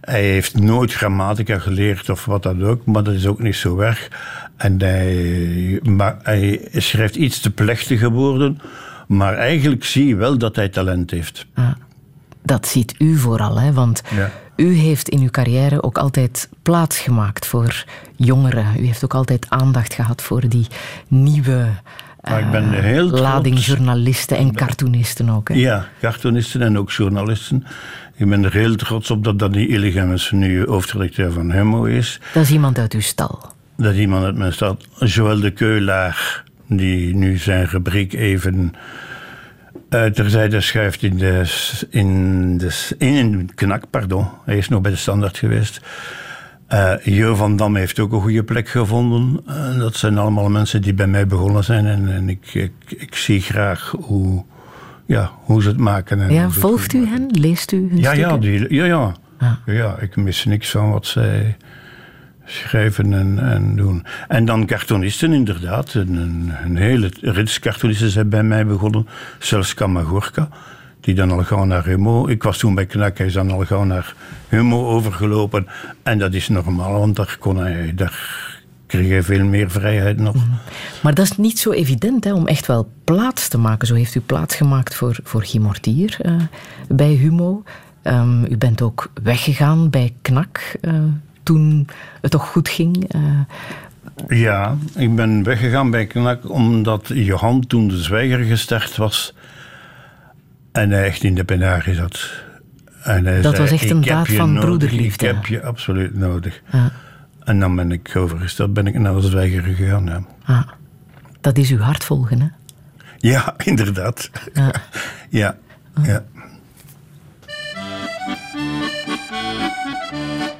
hij heeft nooit grammatica geleerd of wat dan ook, maar dat is ook niet zo erg. En hij, maar hij schrijft iets te plechtige woorden, maar eigenlijk zie je wel dat hij talent heeft. Ah, dat ziet u vooral, hè? want ja. u heeft in uw carrière ook altijd plaats gemaakt voor jongeren. U heeft ook altijd aandacht gehad voor die nieuwe maar ik ben heel trots. lading journalisten en cartoonisten ook. Hè? Ja, cartoonisten en ook journalisten. Ik ben er heel trots op dat Danny Illigemes nu hoofdredacteur van Humo is. Dat is iemand uit uw stal. Dat is iemand uit mijn stal. Joël de Keulaar, die nu zijn rubriek even terzijde schuift in de, in de in knak, pardon. Hij is nog bij de standaard geweest. Uh, jo van Dam heeft ook een goede plek gevonden. Uh, dat zijn allemaal mensen die bij mij begonnen zijn. En, en ik, ik, ik, zie graag hoe, ja, hoe ze het maken. En ja, volgt u hen? Leest u hun ja, stukken? Ja, die, ja, ja. Ah. ja, ik mis niks van wat zij schrijven en, en doen. En dan cartoonisten inderdaad. Een, een, hele rits cartoonisten zijn bij mij begonnen. Zelfs Kamagorka die dan al gauw naar Humo. Ik was toen bij Knak, hij is dan al gauw naar Humo overgelopen. En dat is normaal, want daar, kon hij, daar kreeg hij veel meer vrijheid nog. Maar dat is niet zo evident hè, om echt wel plaats te maken. Zo heeft u plaats gemaakt voor, voor Guy Mortier eh, bij Humo. Ehm, u bent ook weggegaan bij Knak eh, toen het toch goed ging. eh. Ja, ik ben weggegaan bij Knak omdat Johan toen de zwijger gestart was en hij echt in de penarie zat. En hij Dat zei, was echt een "Ik heb daad van nodig, broederliefde." Ik heb je absoluut nodig. Ja. En dan ben ik overgesteld, ben ik naar de zwijger gegaan. Ja, Ah, dat is uw hart volgen, hè? ja inderdaad. Ja. ja, ja.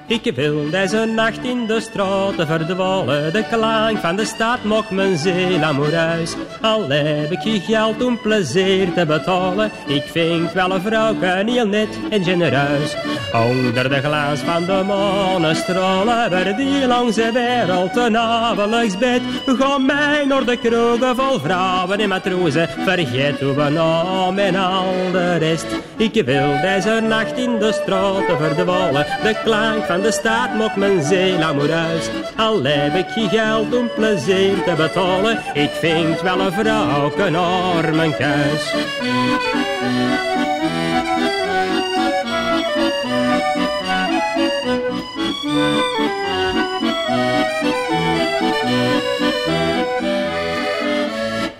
Ik wil deze nacht in de straten verdwalen. De klank van de stad mocht mijn ziel amoureus. Al heb ik geen geld om plezier te betalen. Ik vind wel een vrouwke heel net en genereus. Onder de glans van de manestralen. Waar die langs de wereld een avondelijks bed. Ga mij naar de kroegen vol vrouwen en matrozen. Vergeet uw naam en al de rest. Ik wil deze nacht in de straten verdwalen. De klank van de stad mocht mijn ziel amoureus. Al heb ik geen geld om plezier te betalen. Ik vind wel een vrouw naar mijn kuis.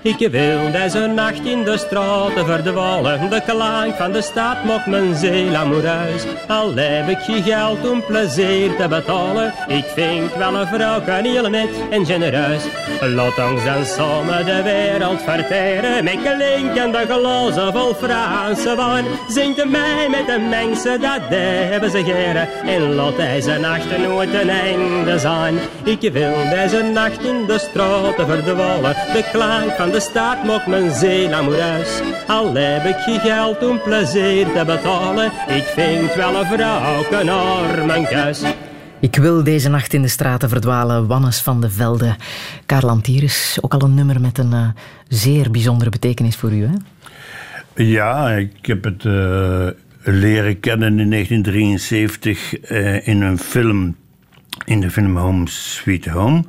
Ik wil deze nacht in de straten verdwalen. De klank van de stad mocht mijn ziel amoureus. Al heb ik geen geld om plezier te betalen. Ik vind wel een vrouw heel net en genereus. Laat ons dan samen de wereld verteren. Met klinkende glazen vol Franse wijn. Zingt mij met de mensen, dat hebben ze geren. En laat deze nacht nooit een einde zijn. Ik wil deze nacht in de straten verdwalen. De klank van de mocht mijn ziel amoureus. Al heb ik geen geld om plezier te betalen. Ik vind wel een vrouw mijn kuis. Ik wil deze nacht in de straten verdwalen. Wannes van de Velde. Karl Antieris, ook al een nummer met een eh, zeer bijzondere betekenis voor u, hè? Ja, ik heb het eh, leren kennen in 1973 eh, in een film, in de film Home Sweet Home.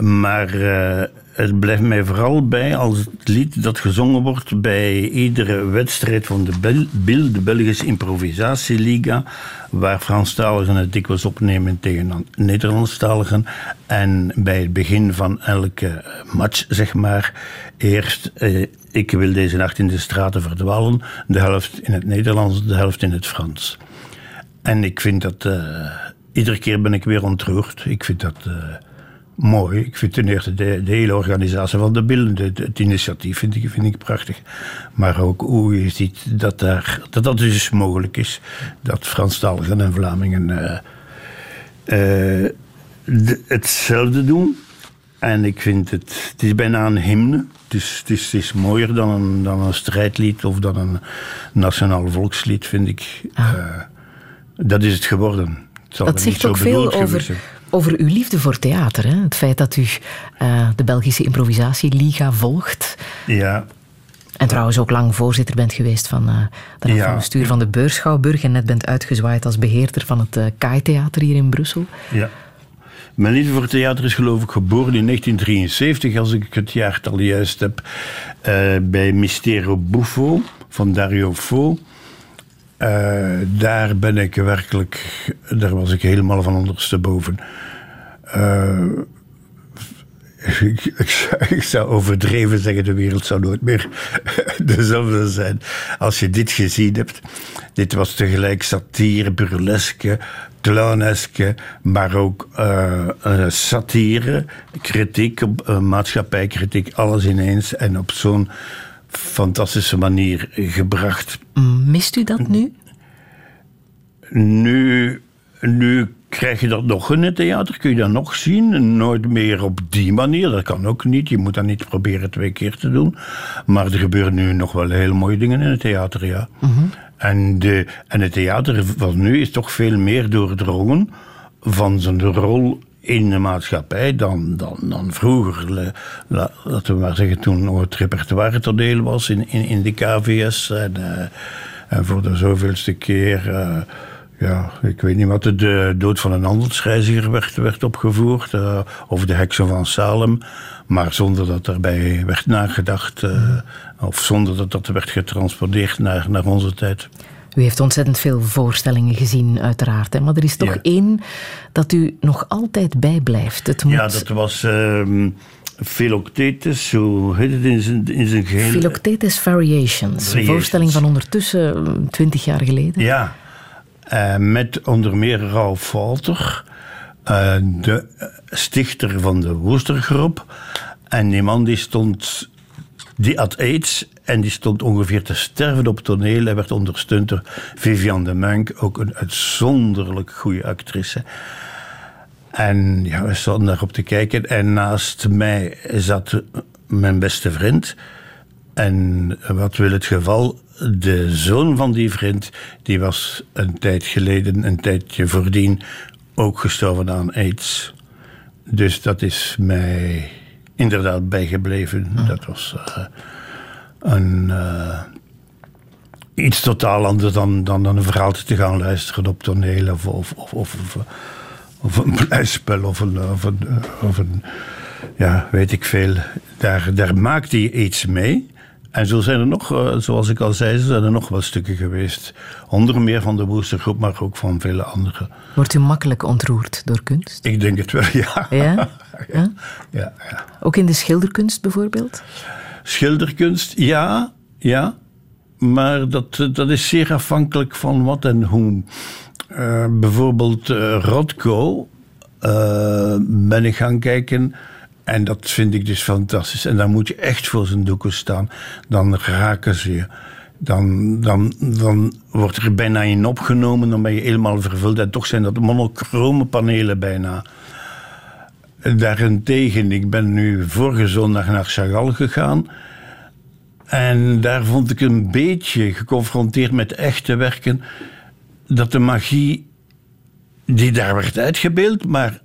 Maar eh, het blijft mij vooral bij als het lied dat gezongen wordt bij iedere wedstrijd van de Bel, BIL, de Belgische Improvisatieliga, waar Franstaligen het dikwijls opnemen tegen Nederlandstaligen. En bij het begin van elke match, zeg maar, eerst eh, ik wil deze nacht in de straten verdwalen, de helft in het Nederlands, de helft in het Frans. En ik vind dat, eh, iedere keer ben ik weer ontroerd. Ik vind dat eh, mooi. Ik vind ten eerste de, de hele organisatie van de de- het initiatief vind ik, vind ik prachtig. Maar ook hoe je ziet dat daar, dat, dat dus mogelijk is. Dat Franstaligen en Vlamingen eh, eh, de- hetzelfde doen. En ik vind het, het is bijna een hymne. Het is, het is, het is mooier dan een, dan een strijdlied of dan een nationaal volkslied, vind ik. Eh, dat is het geworden. Het Dat niet zegt ook veel over. Over uw liefde voor theater. Hè? Het feit dat u eh, de Belgische Improvisatieliga volgt. Ja, En trouwens ook lang voorzitter bent geweest van, eh de Ja. van bestuur van de Beurschouwburg. En net bent uitgezwaaid als beheerder van het eh Kai-theater hier in Brussel. ja. Mijn liefde voor theater is geloof ik geboren in 1973, als ik het jaartal juist heb, bij Mistero Buffo van Dario Fo. Eh, daar ben ik werkelijk, daar was ik helemaal van ondersteboven. Eh, ik, ik, zou, overdreven zeggen, de wereld zou nooit meer dezelfde zijn. Als je dit gezien hebt. Dit was tegelijk satire, burleske, clowneske, maar ook eh, satire, kritiek, maatschappijkritiek, alles ineens. En op zo'n fantastische manier gebracht. Mist u dat nu? Nu, nu krijg je dat nog in het theater, kun je dat nog zien. Nooit meer op die manier, dat kan ook niet. Je moet dat niet proberen twee keer te doen. Maar er gebeuren nu nog wel hele mooie dingen in het theater, ja. En, de, en het theater van nu is toch veel meer doordrongen van zijn rol in de maatschappij dan, dan, dan vroeger. Laten we maar zeggen, toen het repertoire toneel was in, in, in de KVS. En, eh, en voor de zoveelste keer, eh, ja, ik weet niet wat, de, dood van een handelsreiziger werd, werd opgevoerd. eh, of de heksen van Salem. Maar zonder dat daarbij werd nagedacht. Of zonder dat dat werd getransporteerd naar, naar onze tijd. U heeft ontzettend veel voorstellingen gezien, uiteraard. Hè? Maar er is toch Ja. één dat u nog altijd bijblijft. Het moet Ja, dat was ehm Philoctetes, hoe heet het in zijn, in zijn geheel? Philoctetes Variations. Een voorstelling van ondertussen eh, twintig jaar geleden. Ja, eh, met onder meer Ralph Walter, eh, de eh, stichter van de Woestergroep. En die man die stond, die had aids en die stond ongeveer te sterven op toneel. Hij werd ondersteund door Viviane de Munk, ook een uitzonderlijk goede actrice. En ja, we stonden daarop te kijken. En naast mij zat mijn beste vriend. En wat wil het geval? De zoon van die vriend, die was een tijd geleden, een tijdje voordien, ook gestorven aan aids. Dus dat is mij inderdaad bijgebleven. Dat was eh, een, eh, iets totaal anders dan, dan een verhaal te gaan luisteren op toneel of, of, of, of, of, een blijspel of een, of een, of een ja, weet ik veel. Daar, daar maakt hij iets mee. En zo zijn er nog, eh, zoals ik al zei, zijn er nog wel stukken geweest. Onder meer van de Woestergroep, maar ook van vele andere. Wordt u makkelijk ontroerd door kunst? Ik denk het wel, ja. Ja? ja? Ja, ja. Ook in de schilderkunst bijvoorbeeld? Schilderkunst, ja, ja. Maar dat, eh, dat is zeer afhankelijk van wat en hoe. Eh, bijvoorbeeld eh, Rothko eh, ben ik gaan kijken. En dat vind ik dus fantastisch. En dan moet je echt voor zijn doeken staan. Dan raken ze je. Dan, dan, dan wordt er bijna in opgenomen. Dan ben je helemaal vervuld. En toch zijn dat monochrome panelen bijna. Daarentegen, ik ben nu vorige zondag naar Chagall gegaan. En daar vond ik een beetje geconfronteerd met echte werken. Dat de magie die daar werd uitgebeeld, maar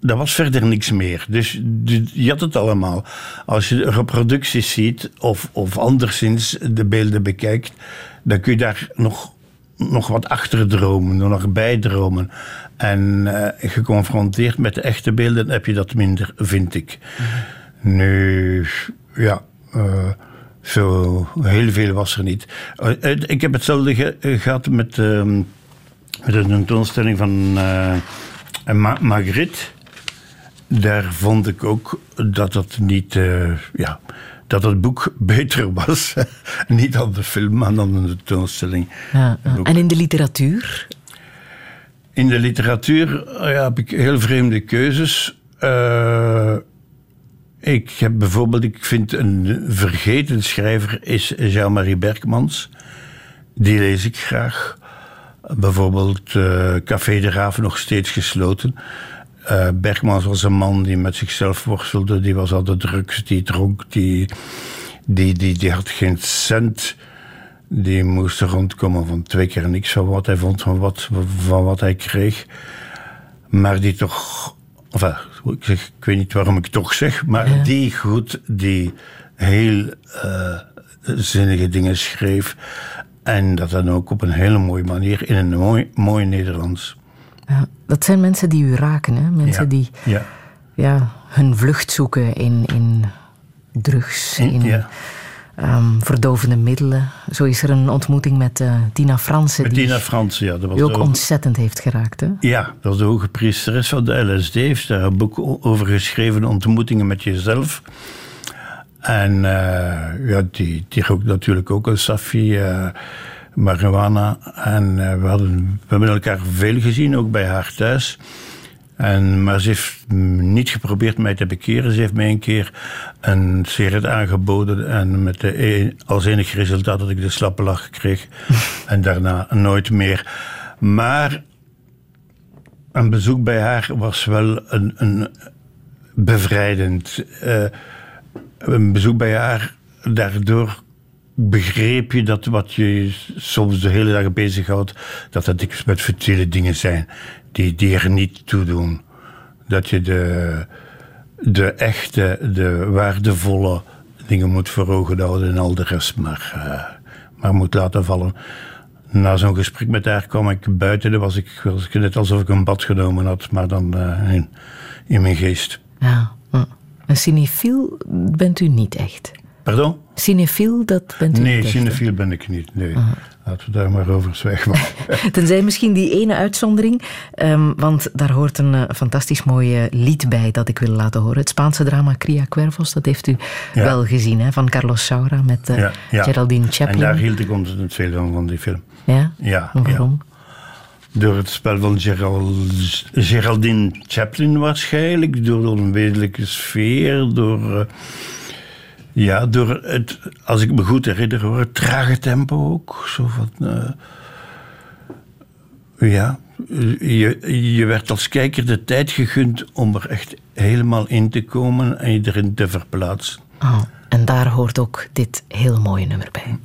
dat was verder niks meer. Dus je had het allemaal. Als je reproducties ziet of, of anderszins de beelden bekijkt, dan kun je daar nog, nog wat achter dromen, nog bij dromen. En eh, geconfronteerd met de echte beelden heb je dat minder, vind ik. Nu, ja, eh, zo heel veel was er niet. Eh, ik heb hetzelfde ge- eh, gehad met, ehm, met een tentoonstelling van Ma Magritte. Daar vond ik ook dat het niet, ja, dat het boek beter was. niet dan de film, maar dan de tentoonstelling. Ja, ja. En in de literatuur? In de literatuur eh, ja, heb ik heel vreemde keuzes. Eh, ik heb bijvoorbeeld, ik vind een vergeten schrijver is Jean-Marie Berkmans. Die lees ik graag. Bijvoorbeeld eh, Café de Raaf nog steeds gesloten. Eh, Berkmans was een man die met zichzelf worstelde. Die was altijd drugs, die dronk, die, die, die, die had geen cent. Die moest rondkomen van twee keer niks van wat hij vond, van wat, van wat hij kreeg. Maar die toch, enfin, ik, zeg, ik weet niet waarom ik toch zeg, maar die goed, die heel eh, zinnige dingen schreef. En dat dan ook op een hele mooie manier, in een mooi, mooi Nederlands. Ja, dat zijn mensen die u raken, hè? Mensen Ja, die ja. Ja, hun vlucht zoeken in, in drugs, in ehm, verdovende middelen. Zo is er een ontmoeting met eh, Tina Fransen, Met die Tina Frans, ja. Dat was u ook ontzettend heeft geraakt. Hè? Ja, dat was de hoge priesteres van de LSD. Heeft daar een boek over geschreven, Ontmoetingen met jezelf. En eh, ja, die, die rookt natuurlijk ook een Safi, eh marijuana. En eh, we, hadden, we hebben elkaar veel gezien, ook bij haar thuis. En, maar ze heeft niet geprobeerd mij te bekeren. Ze heeft mij een keer een sigaret aangeboden. En met de, e- als enig resultaat dat ik de slappe lach kreeg. en daarna nooit meer. Maar een bezoek bij haar was wel een, een bevrijdend. eh, een bezoek bij haar, daardoor begreep je dat wat je soms de hele dag bezighoudt, dat dat dikwijls met futiele dingen zijn, die, die er niet toe doen. dat je de, de echte, de waardevolle dingen moet voor ogen houden en al de rest maar, eh, maar moet laten vallen. Na zo'n gesprek met haar kwam ik buiten, dan was ik, was ik net alsof ik een bad genomen had, maar dan eh, in, in mijn geest. Ja, een cinefiel bent u niet echt. Pardon? Cinefiel, dat bent u Nee, cinefiel ben ik niet. Nee. Laten we daar maar over zwijgen. Tenzij misschien die ene uitzondering, ehm, want daar hoort een eh, fantastisch mooi eh, lied bij dat ik wil laten horen. Het Spaanse drama Cria Cuervos, dat heeft u Ja. wel gezien, hè, van Carlos Saura met eh, Ja, ja. Geraldine Chaplin. En daar hield ik ontzettend veel van, van die film. Ja? Ja, waarom? Door het spel van Gerald, Geraldine Chaplin waarschijnlijk, door de onwedelijke sfeer, door... ja, door het, als ik me goed herinner, hoor, het trage tempo ook. Zo van, eh, ja, je, je werd als kijker de tijd gegund om er echt helemaal in te komen en je erin te verplaatsen. Oh, en daar hoort ook dit heel mooie nummer bij.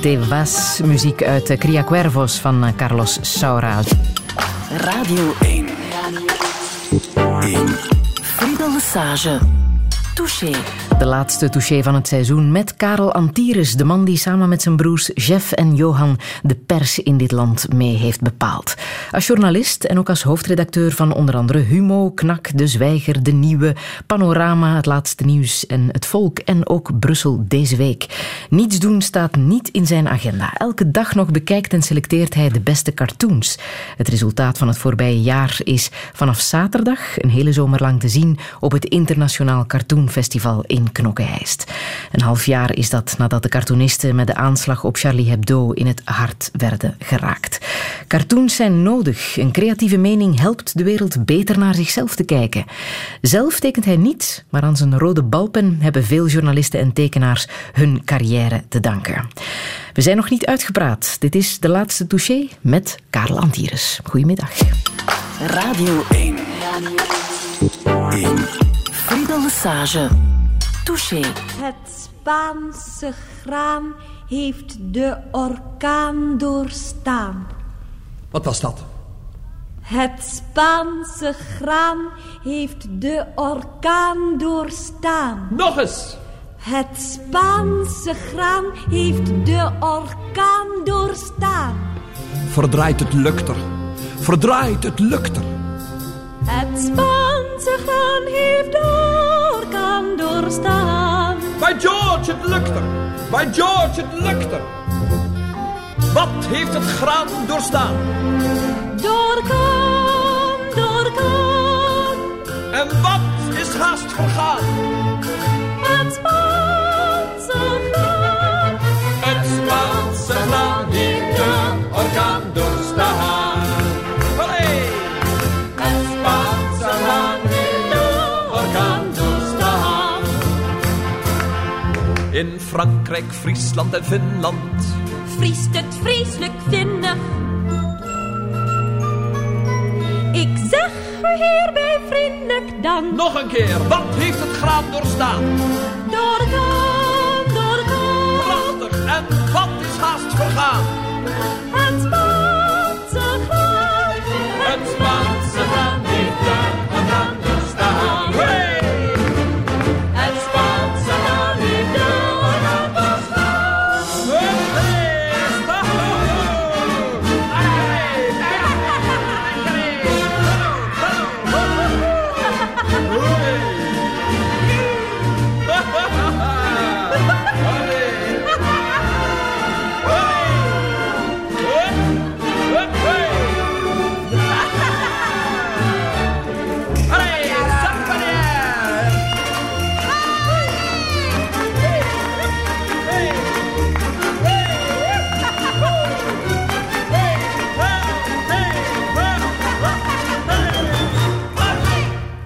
Te vas, muziek uit Cria Cuervos van eh, Carlos Saura. Radio 1. Friedel Lesage. Touché. De laatste touché van het seizoen met Karel Antires, de man die samen met zijn broers Jeff en Johan de pers in dit land mee heeft bepaald. Als journalist en ook als hoofdredacteur van onder andere Humo, Knak, De Zwijger, De Nieuwe, Panorama, Het Laatste Nieuws en Het Volk en ook Brussel deze week. Niets doen staat niet in zijn agenda. Elke dag nog bekijkt en selecteert hij de beste cartoons. Het resultaat van het voorbije jaar is vanaf zaterdag een hele zomer lang te zien op het Internationaal Cartoonfestival in Knokke-Heist. Een half jaar is dat nadat de cartoonisten met de aanslag op Charlie Hebdo in het hart werden geraakt. Cartoons zijn nodig. Een creatieve mening helpt de wereld beter naar zichzelf te kijken. Zelf tekent hij niet, maar aan zijn rode balpen hebben veel journalisten en tekenaars hun carrière te danken. We zijn nog niet uitgepraat. Dit is de laatste touché met Karel Antires. Goedemiddag. Radio 1. Friedel Lesage. Touché. Het Spaanse graan heeft de orkaan doorstaan. Wat was dat? Het Spaanse graan heeft de orkaan doorstaan. Nog eens. Het Spaanse graan heeft de orkaan doorstaan. Verdraait het lukter. Verdraait het lukter. Het Spaanse graan heeft de orkaan doorstaan. Bij George het lukter. Bij George het lukter. Wat heeft het graan doorstaan? Doorgaan, doorgaan. En wat is haast vergaan? Het Spaanse graan. Het Spaanse graan heeft de orkaan doorstaan. Allee! Het Spaanse graan heeft de orkaan doorstaan. In Frankrijk, Friesland en Finland vriest het vreselijk vinnig. Ik zeg hierbij vriendelijk dank. Nog een keer, wat heeft het graan doorstaan? Doorgaan, doorgaan. Prachtig, en wat is haast vergaan? Het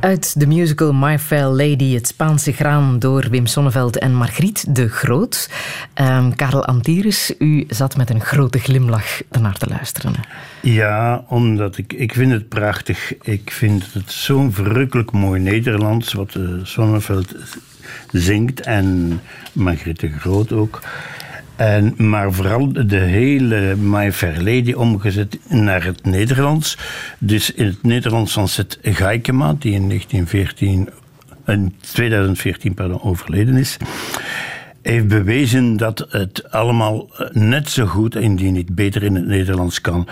Uit de musical My Fair Lady, het Spaanse graan door Wim Sonneveld en Margriet de Groot. Ehm, Karel Antires, u zat met een grote glimlach ernaar te luisteren. Ja, omdat ik, ik vind het prachtig. Ik vind het zo'n verrukkelijk mooi Nederlands, wat uh, Sonneveld zingt en Margriet de Groot ook. En, maar vooral de hele Fair Lady omgezet naar het Nederlands. Dus in het Nederlands van Seth Gaikema, die in 1914, in 2014 pardon, overleden is heeft bewezen dat het allemaal net zo goed, indien niet beter, in het Nederlands kan.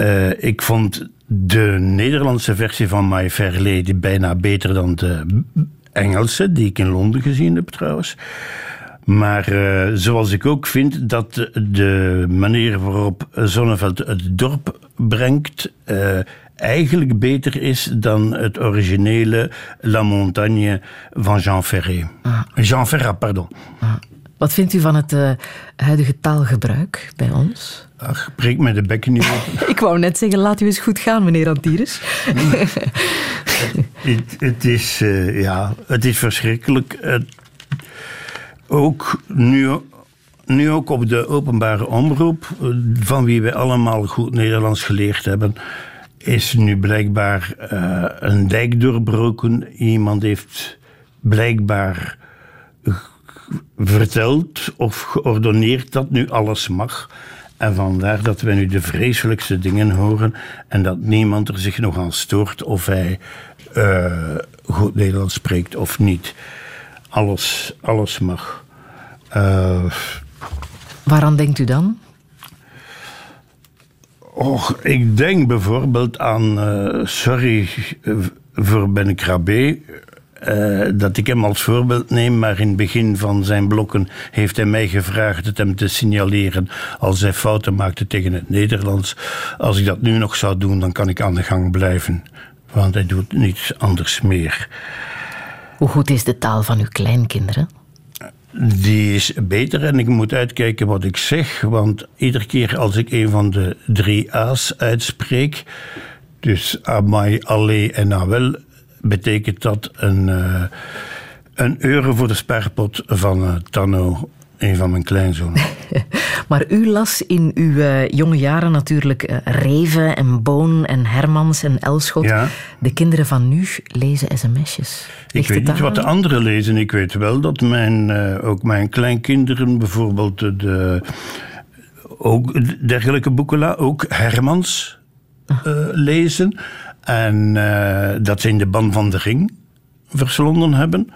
Uh, ik vond de Nederlandse versie van My Lady bijna beter dan de Engelse, die ik in Londen gezien heb trouwens. Maar uh, zoals ik ook vind dat de, manier waarop Zonneveld het dorp brengt. Uh, eigenlijk beter is dan het originele La Montagne van Jean Ferré. Ah. Jean Ferrat, pardon. Ah. Wat vindt u van het uh, huidige taalgebruik bij ons? Ach, breek me de bekken niet op. Ik wou net zeggen, laat u eens goed gaan, meneer Antires. het, het, is, uh, ja, het is verschrikkelijk. Ook nu, nu ook op de openbare omroep, van wie wij allemaal goed Nederlands geleerd hebben, is nu blijkbaar uh, een dijk doorbroken. Iemand heeft blijkbaar verteld of geordoneerd dat nu alles mag. En vandaar dat we nu de vreselijkste dingen horen en dat niemand er zich nog aan stoort of hij uh, goed Nederlands spreekt of niet. Alles, alles mag. Uh, Waaraan denkt u dan? Och, ik denk bijvoorbeeld aan, uh, sorry voor Ben Krabbe, uh, dat ik hem als voorbeeld neem, maar in het begin van zijn blokken heeft hij mij gevraagd het hem te signaleren als hij fouten maakte tegen het Nederlands. Als ik dat nu nog zou doen, dan kan ik aan de gang blijven, want hij doet niets anders meer. Hoe goed is de taal van uw kleinkinderen? Die is beter en ik moet uitkijken wat ik zeg, want iedere keer als ik een van de drie A's uitspreek, dus Amai, Allee en Awel, betekent dat een, uh, een euro voor de spaarpot van uh, Tanno, een van mijn kleinzonen. maar u las in uw uh, jonge jaren natuurlijk uh, Reven en Boon en Hermans en Elschot. Ja. De kinderen van nu lezen sms'jes. Ik weet niet wat de anderen lezen. Ik weet wel dat mijn, uh, ook mijn kleinkinderen bijvoorbeeld de, ook dergelijke boeken, ook Hermans eh, lezen. En eh, dat ze in de ban van de ring verslonden hebben.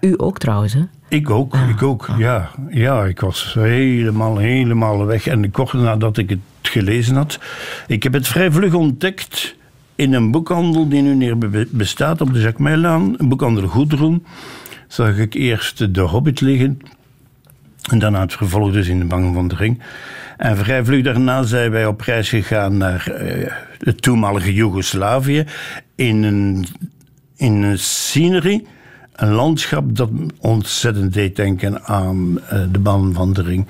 U ook trouwens, hè? Ik ook, ik ook, ja. Ja, ik was helemaal, helemaal weg. En kort nadat ik het gelezen had... Ik heb het vrij vlug ontdekt in een boekhandel die nu neer be- bestaat op de Jacques Meilaan. Een boekhandel Goedroen. Zag ik eerst De Hobbit liggen. En daarna het vervolg dus in de Bang van de Ring. En vrij vlug daarna zijn wij op reis gegaan naar eh, het toenmalige Joegoslavië. In een, in een scenery, een landschap dat ontzettend deed denken aan eh, de Ring.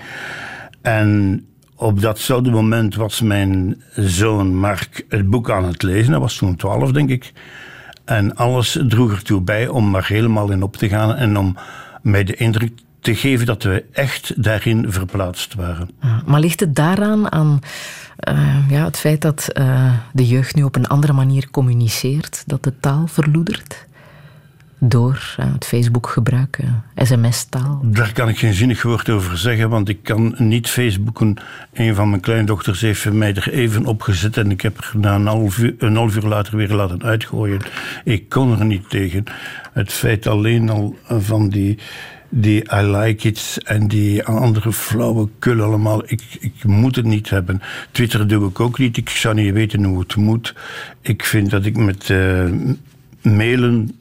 En op datzelfde moment was mijn zoon Mark het boek aan het lezen. Hij was toen twaalf, denk ik. En alles droeg ertoe bij om er helemaal in op te gaan en om mij de indruk te geven dat we echt daarin verplaatst waren. Maar ligt het daaraan aan eh, ja, het feit dat eh, de jeugd nu op een andere manier communiceert, dat de taal verloedert? Door eh, het Facebook-gebruik, eh, sms-taal. Daar kan ik geen zinnig woord over zeggen, want ik kan niet Facebooken. Een van mijn kleindochters heeft mij er even op gezet en ik heb er na een half uur, later weer laten uitgooien. Ik kon er niet tegen. Het feit alleen al van die, die I like it en die andere flauwekul allemaal. Ik, ik moet het niet hebben. Twitter doe ik ook niet. Ik zou niet weten hoe het moet. Ik vind dat ik met eh, mailen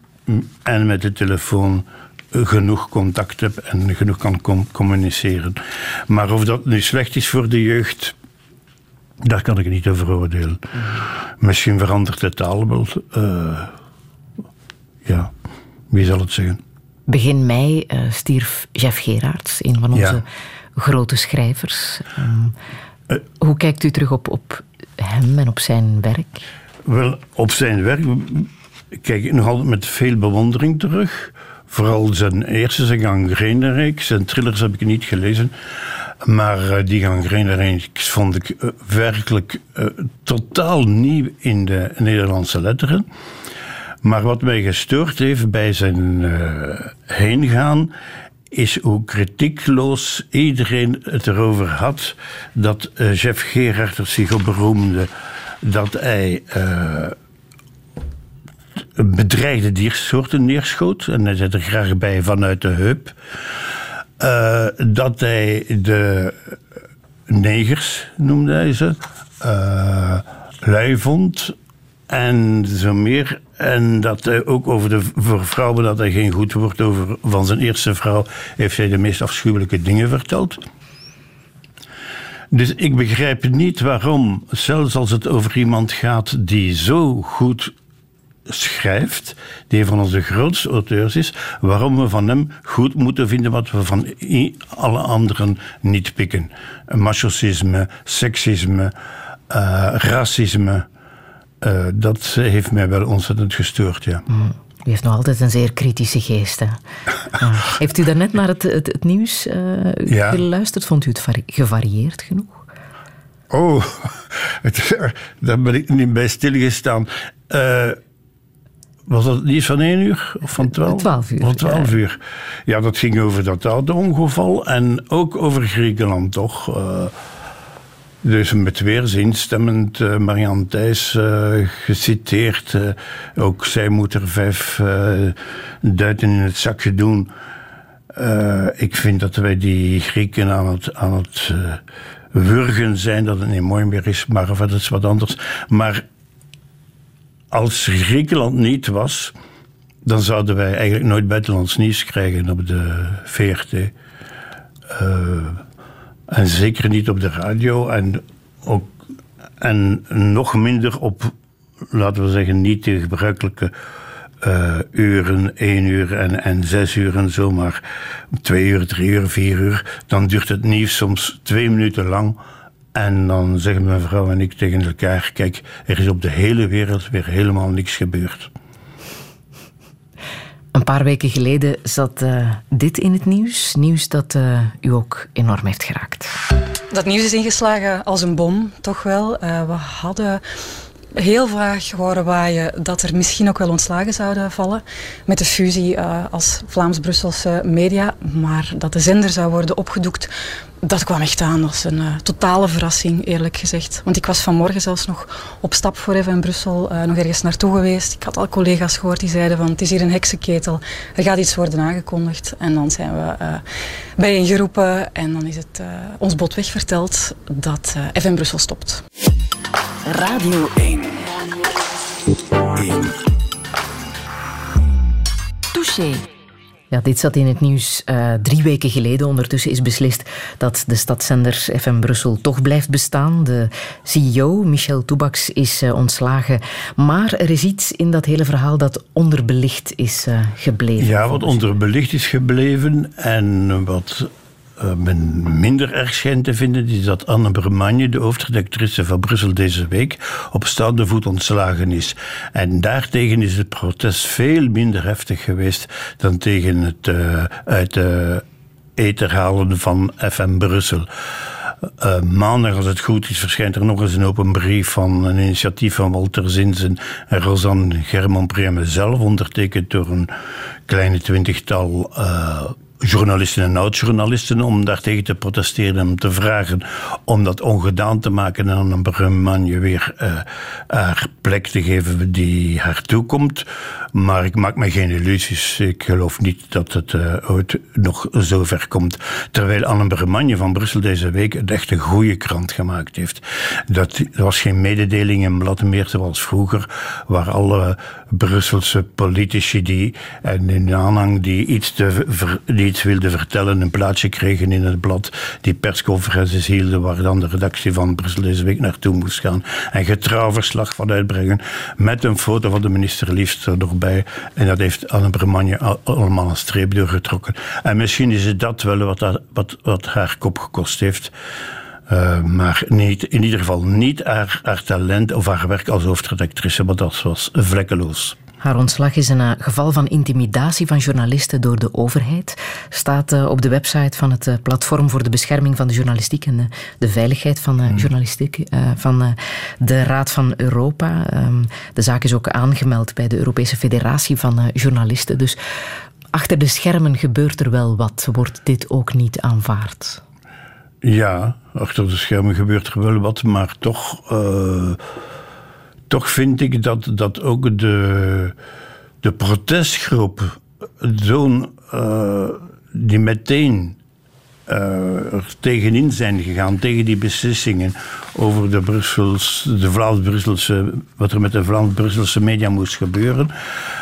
en met de telefoon genoeg contact heb en genoeg kan com- communiceren. Maar of dat nu slecht is voor de jeugd, daar kan ik niet over oordelen. Misschien verandert de taal wel. eh, ja, wie zal het zeggen? Begin mei eh, stierf Jeff Gerards, een van onze Ja. grote schrijvers. Ehm, hoe kijkt u terug op, op hem en op zijn werk? Wel, op zijn werk kijk ik nog altijd met veel bewondering terug. Vooral zijn eerste, zijn gangrenenreeks. Zijn thrillers heb ik niet gelezen. Maar eh, die gangrenenreeks vond ik eh, werkelijk eh, totaal nieuw in de Nederlandse letteren. Maar wat mij gestoord heeft bij zijn eh heengaan, is hoe kritiekloos iedereen het erover had dat eh, Jeff Gerard er zich op beroemde dat hij bedreigde diersoorten neerschoot. En hij zet er graag bij vanuit de heup. Eh, dat hij de negers, noemde hij ze, eh lui vond. En zo meer. En dat hij ook over de voor vrouwen dat hij geen goed woord over van zijn eerste vrouw heeft hij de meest afschuwelijke dingen verteld. Dus ik begrijp niet waarom, zelfs als het over iemand gaat die zo goed schrijft, die een van onze grootste auteurs is, waarom we van hem goed moeten vinden wat we van alle anderen niet pikken. Machocisme, seksisme, eh, racisme. eh, dat heeft mij wel ontzettend gestoord, ja. U heeft nog altijd een zeer kritische geest. Hè? Ja. Heeft u daarnet naar het, het, het nieuws eh, Ja. geluisterd? Vond u het vari- gevarieerd genoeg? Oh, het- daar ben ik niet bij stilgestaan. Eh, was dat niet van één uur of van twaalf? Twaalf uur, Van twaalf uur. Ja, dat ging over dat auto-ongeval en ook over Griekenland, toch? Eh, dus met weerzin stemmend uh, Marianne Thijs eh, geciteerd. eh, ook zij moet er vijf eh, duiten in het zakje doen. Eh, ik vind dat wij die Grieken aan het, aan het eh, wurgen zijn, dat het niet mooi meer is, maar dat is wat anders. Maar als Griekenland niet was, dan zouden wij eigenlijk nooit buitenlands nieuws krijgen op de VRT. Eh, en zeker niet op de radio en, ook, en nog minder op, laten we zeggen, niet de gebruikelijke eh, uren, één uur en, en zes uur en zo, maar twee uur, drie uur, vier uur. Dan duurt het nieuws soms twee minuten lang. En dan zeggen mijn vrouw en ik tegen elkaar: Kijk, er is op de hele wereld weer helemaal niks gebeurd. Een paar weken geleden zat eh, dit in het nieuws. Nieuws dat eh, u ook enorm heeft geraakt. Dat nieuws is ingeslagen als een bom, toch wel. Uh, we hadden heel vaag horen waaien dat er misschien ook wel ontslagen zouden vallen met de fusie uh, als Vlaams-Brusselse media. Maar dat de zender zou worden opgedoekt, dat kwam echt aan als een uh, totale verrassing, eerlijk gezegd. Want ik was vanmorgen zelfs nog op stap voor even in Brussel, uh, nog ergens naartoe geweest. Ik had al collega's gehoord die zeiden van het is hier een heksenketel, er gaat iets worden aangekondigd. En dan zijn we bijeengeroepen en dan is het ons botweg verteld dat FM Brussel stopt. Radio 1. 1. Touché. Ja, dit zat in het nieuws uh, drie weken geleden. Ondertussen is beslist dat de stadszender FM Brussel toch blijft bestaan. De CEO, Michel Toebaks, is uh, ontslagen. Maar er is iets in dat hele verhaal dat onderbelicht is uh, gebleven. Ja, wat onderbelicht is gebleven en wat uh, men minder erg te vinden, is dat Anne Bremagne, de hoofdredactrice van Brussel deze week, op staande voet ontslagen is. En daartegen is het protest veel minder heftig geweest dan tegen het uh, uit de ether halen van FM Brussel. Uh, maandag, als het goed is, verschijnt er nog eens een open brief van een initiatief van Walter Zinsen en Rosanne German Preme zelf, ondertekend door een kleine twintigtal journalisten en oud-journalisten om daartegen te protesteren en om te vragen om dat ongedaan te maken en aan een Bremagne weer uh, haar plek te geven die haar toekomt. Maar ik maak me geen illusies. Ik geloof niet dat het uh, ooit nog zo ver komt. Terwijl Anne Bremagne van Brussel deze week een echt een goede krant gemaakt heeft. Dat, was geen mededeling in blad zoals vroeger, waar alle Brusselse politici die en in aanhang die iets, te ver, die iets wilden vertellen, een plaatsje kregen in het blad, die persconferenties hielden waar dan de redactie van Brussel deze week naartoe moest gaan en getrouw verslag van uitbrengen met een foto van de minister liefst er nog bij. En dat heeft Anne Bremagne allemaal een streep doorgetrokken. En misschien is het dat wel wat, wat, haar kop gekost heeft. Uh, maar niet, in ieder geval niet haar, haar talent of haar werk als hoofdredactrice, want dat was vlekkeloos. Haar ontslag is een uh, geval van intimidatie van journalisten door de overheid. Staat uh, op de website van het uh, Platform voor de Bescherming van de Journalistiek en de Veiligheid van de Journalistiek van de Raad van Europa. Um, de zaak is ook aangemeld bij de Europese Federatie van Journalisten. Dus achter de schermen gebeurt er wel wat. Wordt dit ook niet aanvaard? Ja, achter de schermen gebeurt er wel wat, maar toch. Uh, toch vind ik dat, dat ook de, de protestgroep, zo'n. Uh, die meteen uh, er tegenin zijn gegaan, tegen die beslissingen over de, Brussels, de Vlaams-Brusselse, wat er met de Vlaams-Brusselse media moest gebeuren,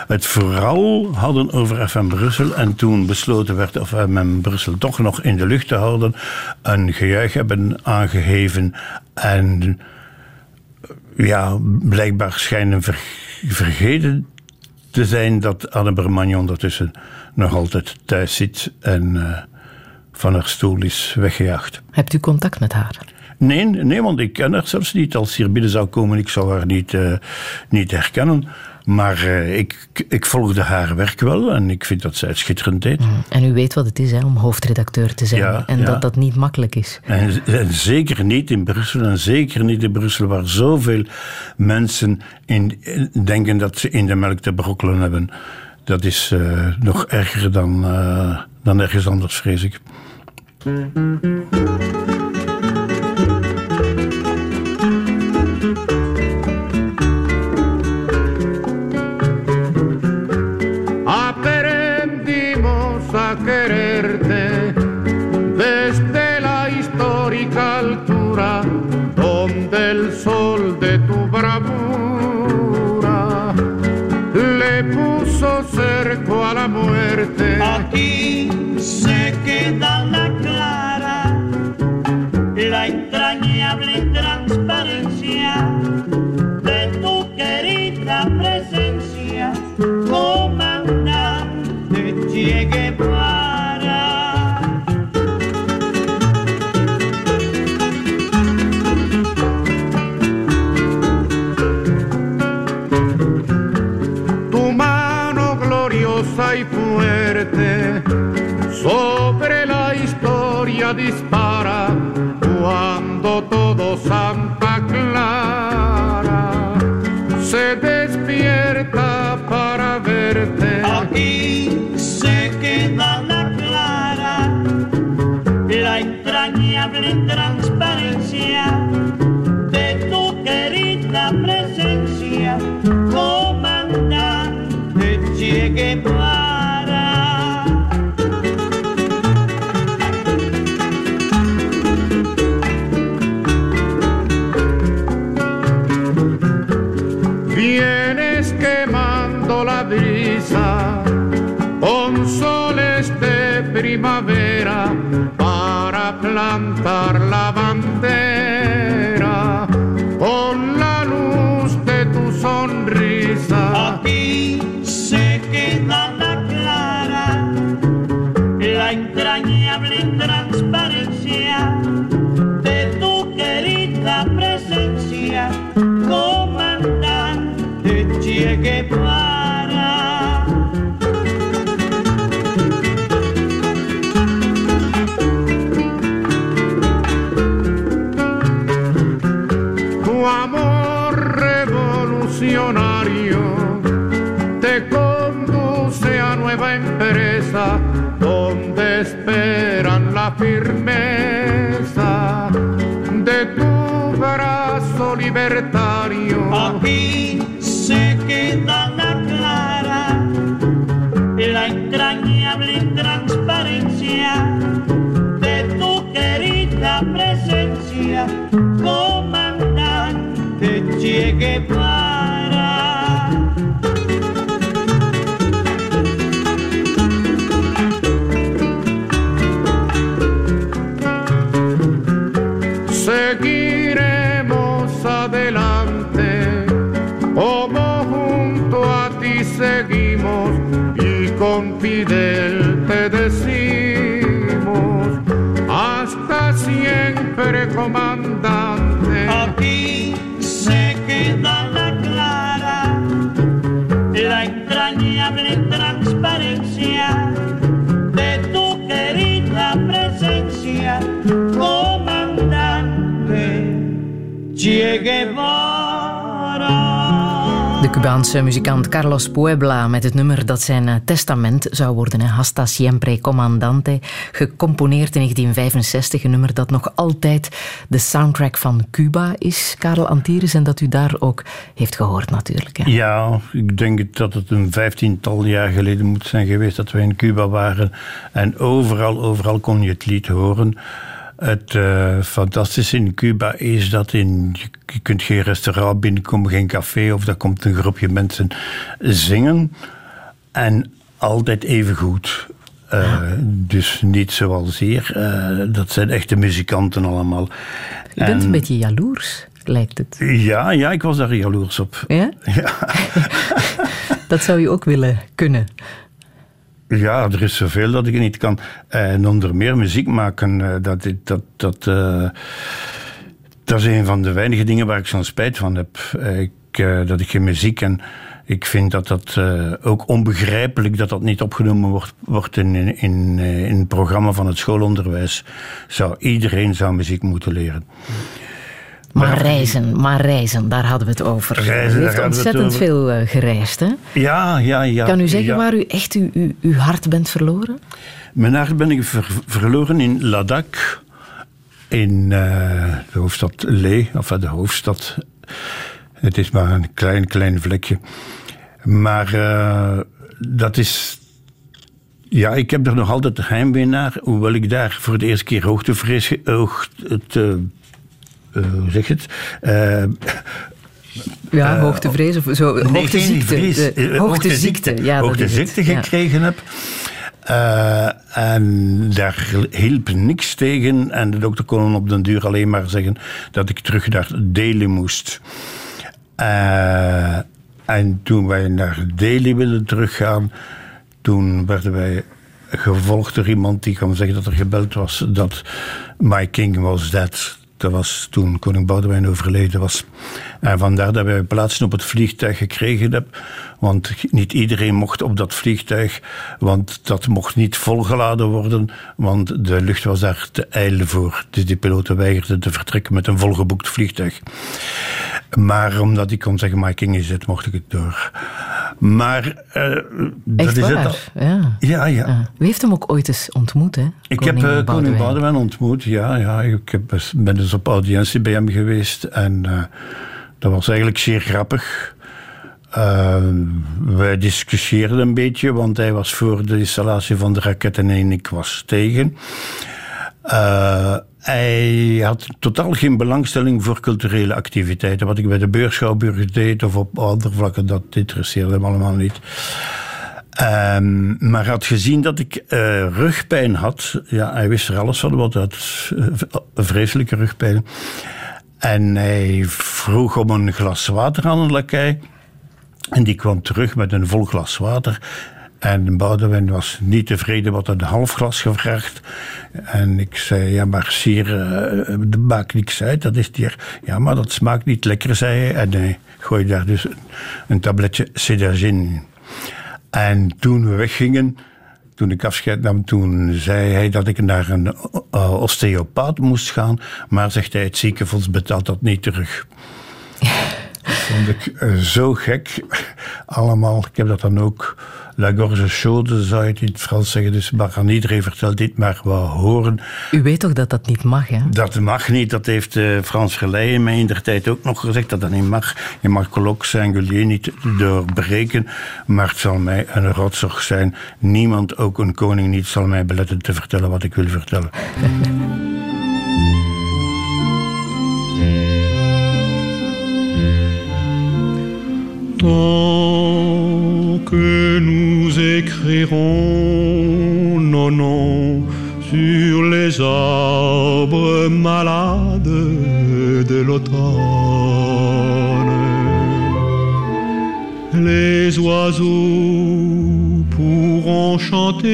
het vooral hadden over FM Brussel en toen besloten werd of FM Brussel toch nog in de lucht te houden, een gejuich hebben aangeheven en ja, blijkbaar schijnen ver, vergeten te zijn dat Anne Bermagne ondertussen nog altijd thuis zit en uh, van haar stoel is weggejaagd. Hebt u contact met haar? Nee, nee, want ik ken haar zelfs niet. Als ze hier binnen zou komen, ik zou haar niet, uh, niet herkennen. Maar uh, ik, ik volgde haar werk wel en ik vind dat zij het schitterend deed. Mm. En u weet wat het is hè, om hoofdredacteur te zijn ja, en ja. dat dat niet makkelijk is. En, en, zeker niet in Brussel en zeker niet in Brussel waar zoveel mensen in, in, denken dat ze in de melk te brokkelen hebben. Dat is uh, nog erger dan, uh, dan ergens anders, vrees ik. quererte Che Guevara. Tu mano gloriosa y fuerte sobre la historia dispara cuando todo Santa Clara entrañable transparencia de tu querida presencia, comandante pirta. Siempre comandante. Cubaanse muzikant Carlos Puebla met het nummer dat zijn eh, testament zou worden. Hasta siempre comandante. Gecomponeerd in 1965. Een nummer dat nog altijd de soundtrack van Cuba is. Karel Antires. En dat u daar ook heeft gehoord natuurlijk. Hè. Ja, ik denk dat het een vijftiental jaar geleden moet zijn geweest dat we in Cuba waren. En overal, overal kon je het lied horen. Het eh, fantastische in Cuba is dat in, je kunt geen restaurant binnenkomen, geen café, of daar komt een groepje mensen zingen. En altijd even goed. Eh, Dus niet zoals hier. Eh, dat zijn echte muzikanten allemaal. U bent En- een beetje jaloers, lijkt het. Ja, ja, ik was daar jaloers op. Ja? dat zou u ook willen kunnen. Ja, er is zoveel dat ik niet kan. En onder meer muziek maken, eh, dat, dat, dat, eh, dat is een van de weinige dingen waar ik zo'n spijt van heb. Eh, eh, dat ik geen muziek en ik vind dat dat eh, ook onbegrijpelijk dat dat niet opgenomen wordt, in, in, eh, in het programma van het schoolonderwijs. Zou, iedereen zou muziek moeten leren. Maar reizen, maar reizen, daar hadden we het over. Reizen, u heeft ontzettend veel eh, gereisd, hè? Ja, ja, ja. kan u zeggen ja. waar u echt uw, uw, uw hart bent verloren? Mijn hart ben ik ver- verloren in Ladakh, in eh, de hoofdstad Leh, of de hoofdstad. Het is maar een klein, klein vlekje. Maar eh, dat is. Ja, ik heb er nog altijd heimwee naar, hoewel ik daar voor de eerste keer hoogtevrees. ge- hoe zeg je het? Eh, Ja, eh, hoogtevrees of zo. Nee, hoogteziekte. vrees. de- Eh, hoogteziekte, ja. hoogteziekte Ja. gekregen heb. Eh, en daar hielp niks tegen. En de dokter kon op den duur alleen maar zeggen dat ik terug naar Delhi moest. Eh, en toen wij naar Delhi wilden teruggaan, toen werden wij gevolgd door iemand die kwam zeggen dat er gebeld was dat My King was dead. Dat was toen koning Boudewijn overleden was. En vandaar dat wij plaatsen op het vliegtuig gekregen hebben. Want niet iedereen mocht op dat vliegtuig. Want dat mocht niet volgeladen worden. Want de lucht was daar te ijl voor. Dus die piloten weigerden te vertrekken met een volgeboekt vliegtuig. Maar omdat ik kon zeggen, My King is het, mocht ik het door. Maar eh, dat is het al. Ja. Ja, ja. U heeft hem ook ooit eens ontmoet, hè? Ik heb eh, koning Boudewijn ontmoet, ja. ja. Ik heb, eens- ben dus op audiëntie bij hem geweest. En eh, dat was eigenlijk zeer grappig. Eh, wij discussieerden een beetje, want hij was voor de installatie van de raketten en ik was tegen. Eh, Hij had totaal geen belangstelling voor culturele activiteiten. Wat ik bij de Beurschouwburg deed of op andere vlakken, dat interesseerde hem allemaal niet. Ehm, maar had gezien dat ik eh, rugpijn had. Ja, hij wist er alles van, want eh, een vreselijke rugpijn. En hij vroeg om een glas water aan een lakij. En die kwam terug met een vol glas water. En Boudewijn was niet tevreden, wat een half glas gevraagd. En ik zei, ja maar sier, eh, dat maakt niks uit, dat is hier. Ja, maar dat smaakt niet lekker, zei hij. En hij gooide daar dus een, tabletje Cedagin in. En toen we weggingen, toen ik afscheid nam, toen zei hij dat ik naar een uh, osteopaat moest gaan. Maar zegt hij, het ziekenfonds betaalt dat niet terug. Dat vond ik eh, zo gek. Allemaal, ik heb dat dan ook La gorge chaude, zou je het in het Frans zeggen. Dus maar aan iedereen vertelt dit maar wat horen. U weet toch dat dat niet mag, hè? Dat mag niet. Dat heeft uh, Frans Geleien mij in der tijd ook nog gezegd, dat dat niet mag. Je mag colloque singulier niet doorbreken. Maar het zal mij een rotzorg zijn. Niemand, ook een koning niet, zal mij beletten te vertellen wat ik wil vertellen. que nous écrirons nos noms sur les arbres malades de l'automne, les oiseaux pourront chanter,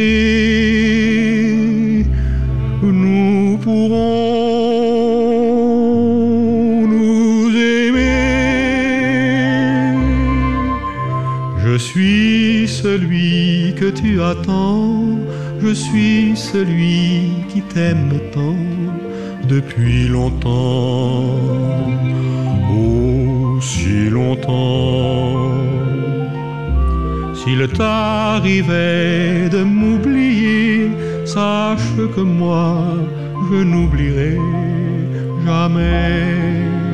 nous pourrons celui que tu attends, je suis celui qui t'aime tant depuis longtemps, oh si longtemps. S'il t'arrivait de m'oublier, sache que moi je n'oublierai jamais.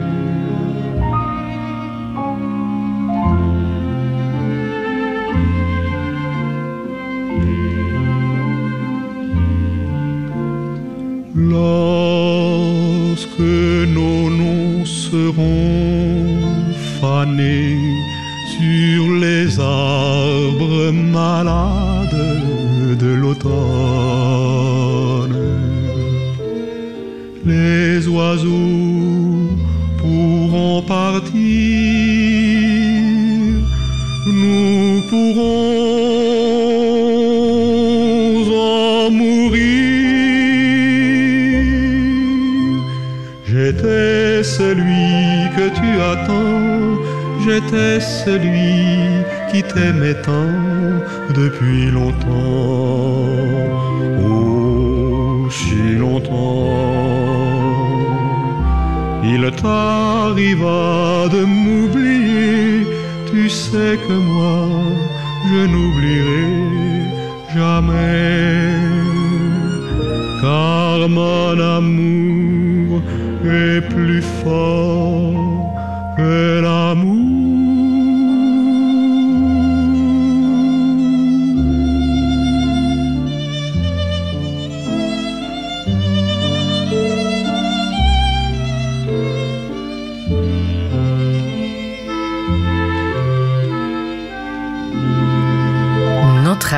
Lorsque nos noms seront fanés sur les arbres malades de l'automne, les oiseaux pourront partir, nous pourrons J'étais celui que tu attends, j'étais celui qui t'aimait tant depuis longtemps, oh si longtemps. Il t'arriva de m'oublier, tu sais que moi je n'oublierai jamais, car mon amour est plus fort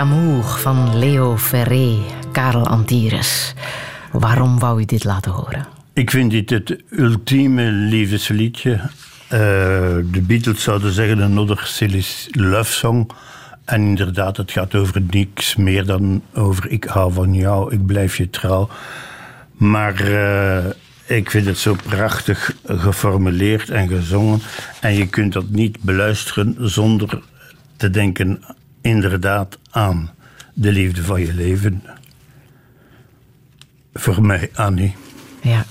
amour van Leo Ferré, Karel Antires. Waarom wou u dit laten horen? Ik vind dit het ultieme liefdesliedje. Eh, de Beatles zouden zeggen een Another Silly Love Song. En inderdaad, het gaat over niks meer dan over ik hou van jou, ik blijf je trouw. Maar eh, ik vind het zo prachtig geformuleerd en gezongen. En je kunt dat niet beluisteren zonder te denken inderdaad aan de liefde van je leven. Voor mij, Annie. Ja,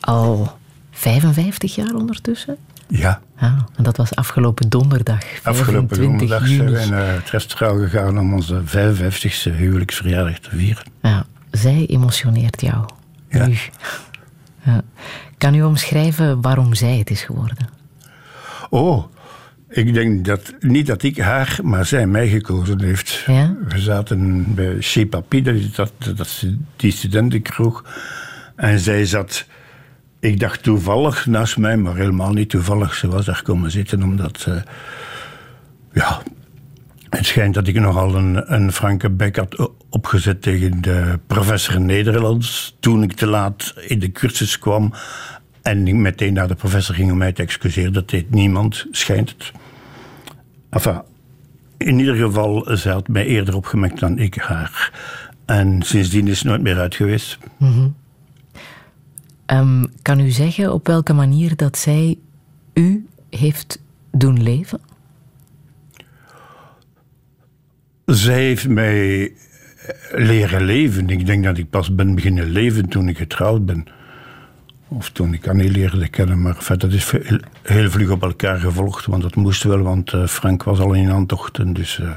al 55 jaar ondertussen? Ja. Ah, en dat was afgelopen donderdag, Afgelopen 25 donderdag zijn juni. wij naar het restaurant gegaan om onze 55ste huwelijksverjaardag te vieren. Ja, zij emotioneert jou. Ja. Nu. Ja. Kan u omschrijven waarom zij het is geworden? Oh, ik denk dat niet dat ik haar, maar zij mij gekozen heeft. Ja? We zaten bij Chez Papi, dat is dat, die studentenkroeg. En zij zat, ik dacht toevallig naast mij, maar helemaal niet toevallig. Ze was daar komen zitten omdat, eh, ja, het schijnt dat ik nogal een, een franke bek had opgezet tegen de professor Nederlands. Toen ik te laat in de cursus kwam en ik meteen naar de professor ging om mij te excuseren. Dat deed niemand, schijnt het. Enfin, in ieder geval, zij had mij eerder opgemerkt dan ik haar. En sindsdien is het nooit meer uit geweest. Mhm. Ehm, kan u zeggen op welke manier dat zij u heeft doen leven? Zij heeft mij eh, leren leven. Ik denk dat ik pas ben beginnen leven toen ik getrouwd ben. Of toen ik Annie leerde kennen. Maar enfin, dat is heel vlug op elkaar gevolgd. Want dat moest wel, want eh, Frank was al in aantochten. Dus eh,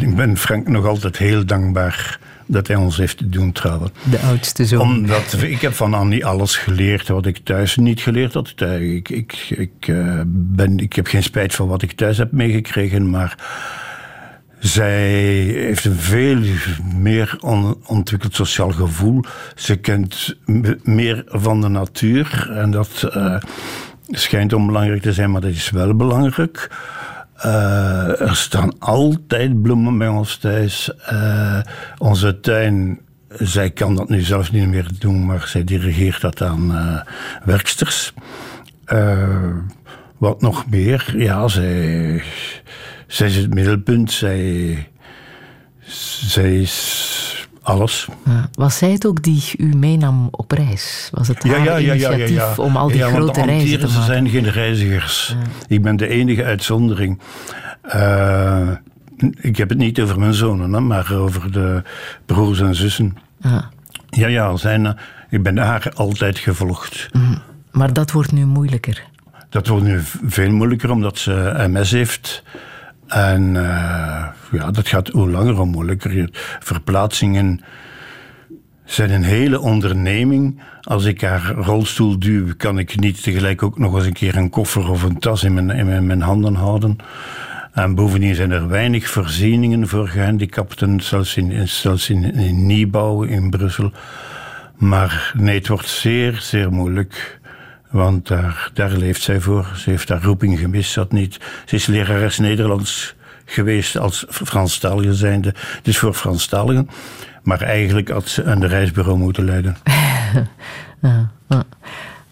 ik ben Frank nog altijd heel dankbaar dat hij ons heeft doen trouwen. De oudste zoon. Omdat ik heb van Annie alles geleerd wat ik thuis niet geleerd had. Ik, ik, ik, eh, ben, ik heb geen spijt van wat ik thuis heb meegekregen, maar zij heeft een veel meer on- ontwikkeld sociaal gevoel. Ze kent meer van de natuur en dat eh, schijnt onbelangrijk te zijn, maar dat is wel belangrijk. Eh, er staan altijd bloemen bij ons thuis. Eh, onze tuin, zij kan dat nu zelf niet meer doen, maar zij dirigeert dat aan eh, werksters. Wat nog meer? Ja, zij, zij is het middelpunt. Zij, zij is alles. Ja, was zij het ook die u meenam op reis? Was het haar initiatief om al die Ja, want grote reizen te maken? zijn geen reizigers. Ik ben de enige uitzondering. Eh, ik heb het niet over mijn zonen, hè, maar over de broers en zussen. Ja. Ja, ja, zijn, ik ben haar altijd gevolgd. Mhm. Maar dat wordt nu moeilijker. Dat wordt nu veel moeilijker omdat ze MS heeft. En eh, ja, dat gaat hoe langer hoe moeilijker. Verplaatsingen zijn een hele onderneming. Als ik haar rolstoel duw, kan ik niet tegelijk ook nog eens een keer een koffer of een tas in mijn, in mijn, handen houden. En bovendien zijn er weinig voorzieningen voor gehandicapten, zelfs in, zelfs in, in nieuwbouw in Brussel. Maar nee, het wordt zeer, zeer moeilijk. Want daar, daar leeft zij voor. Ze heeft haar roeping gemist, had niet. Ze is lerares Nederlands geweest als Franstalige zijnde. Dus voor Franstaligen. Maar eigenlijk had ze een reisbureau moeten leiden. Ja, ja.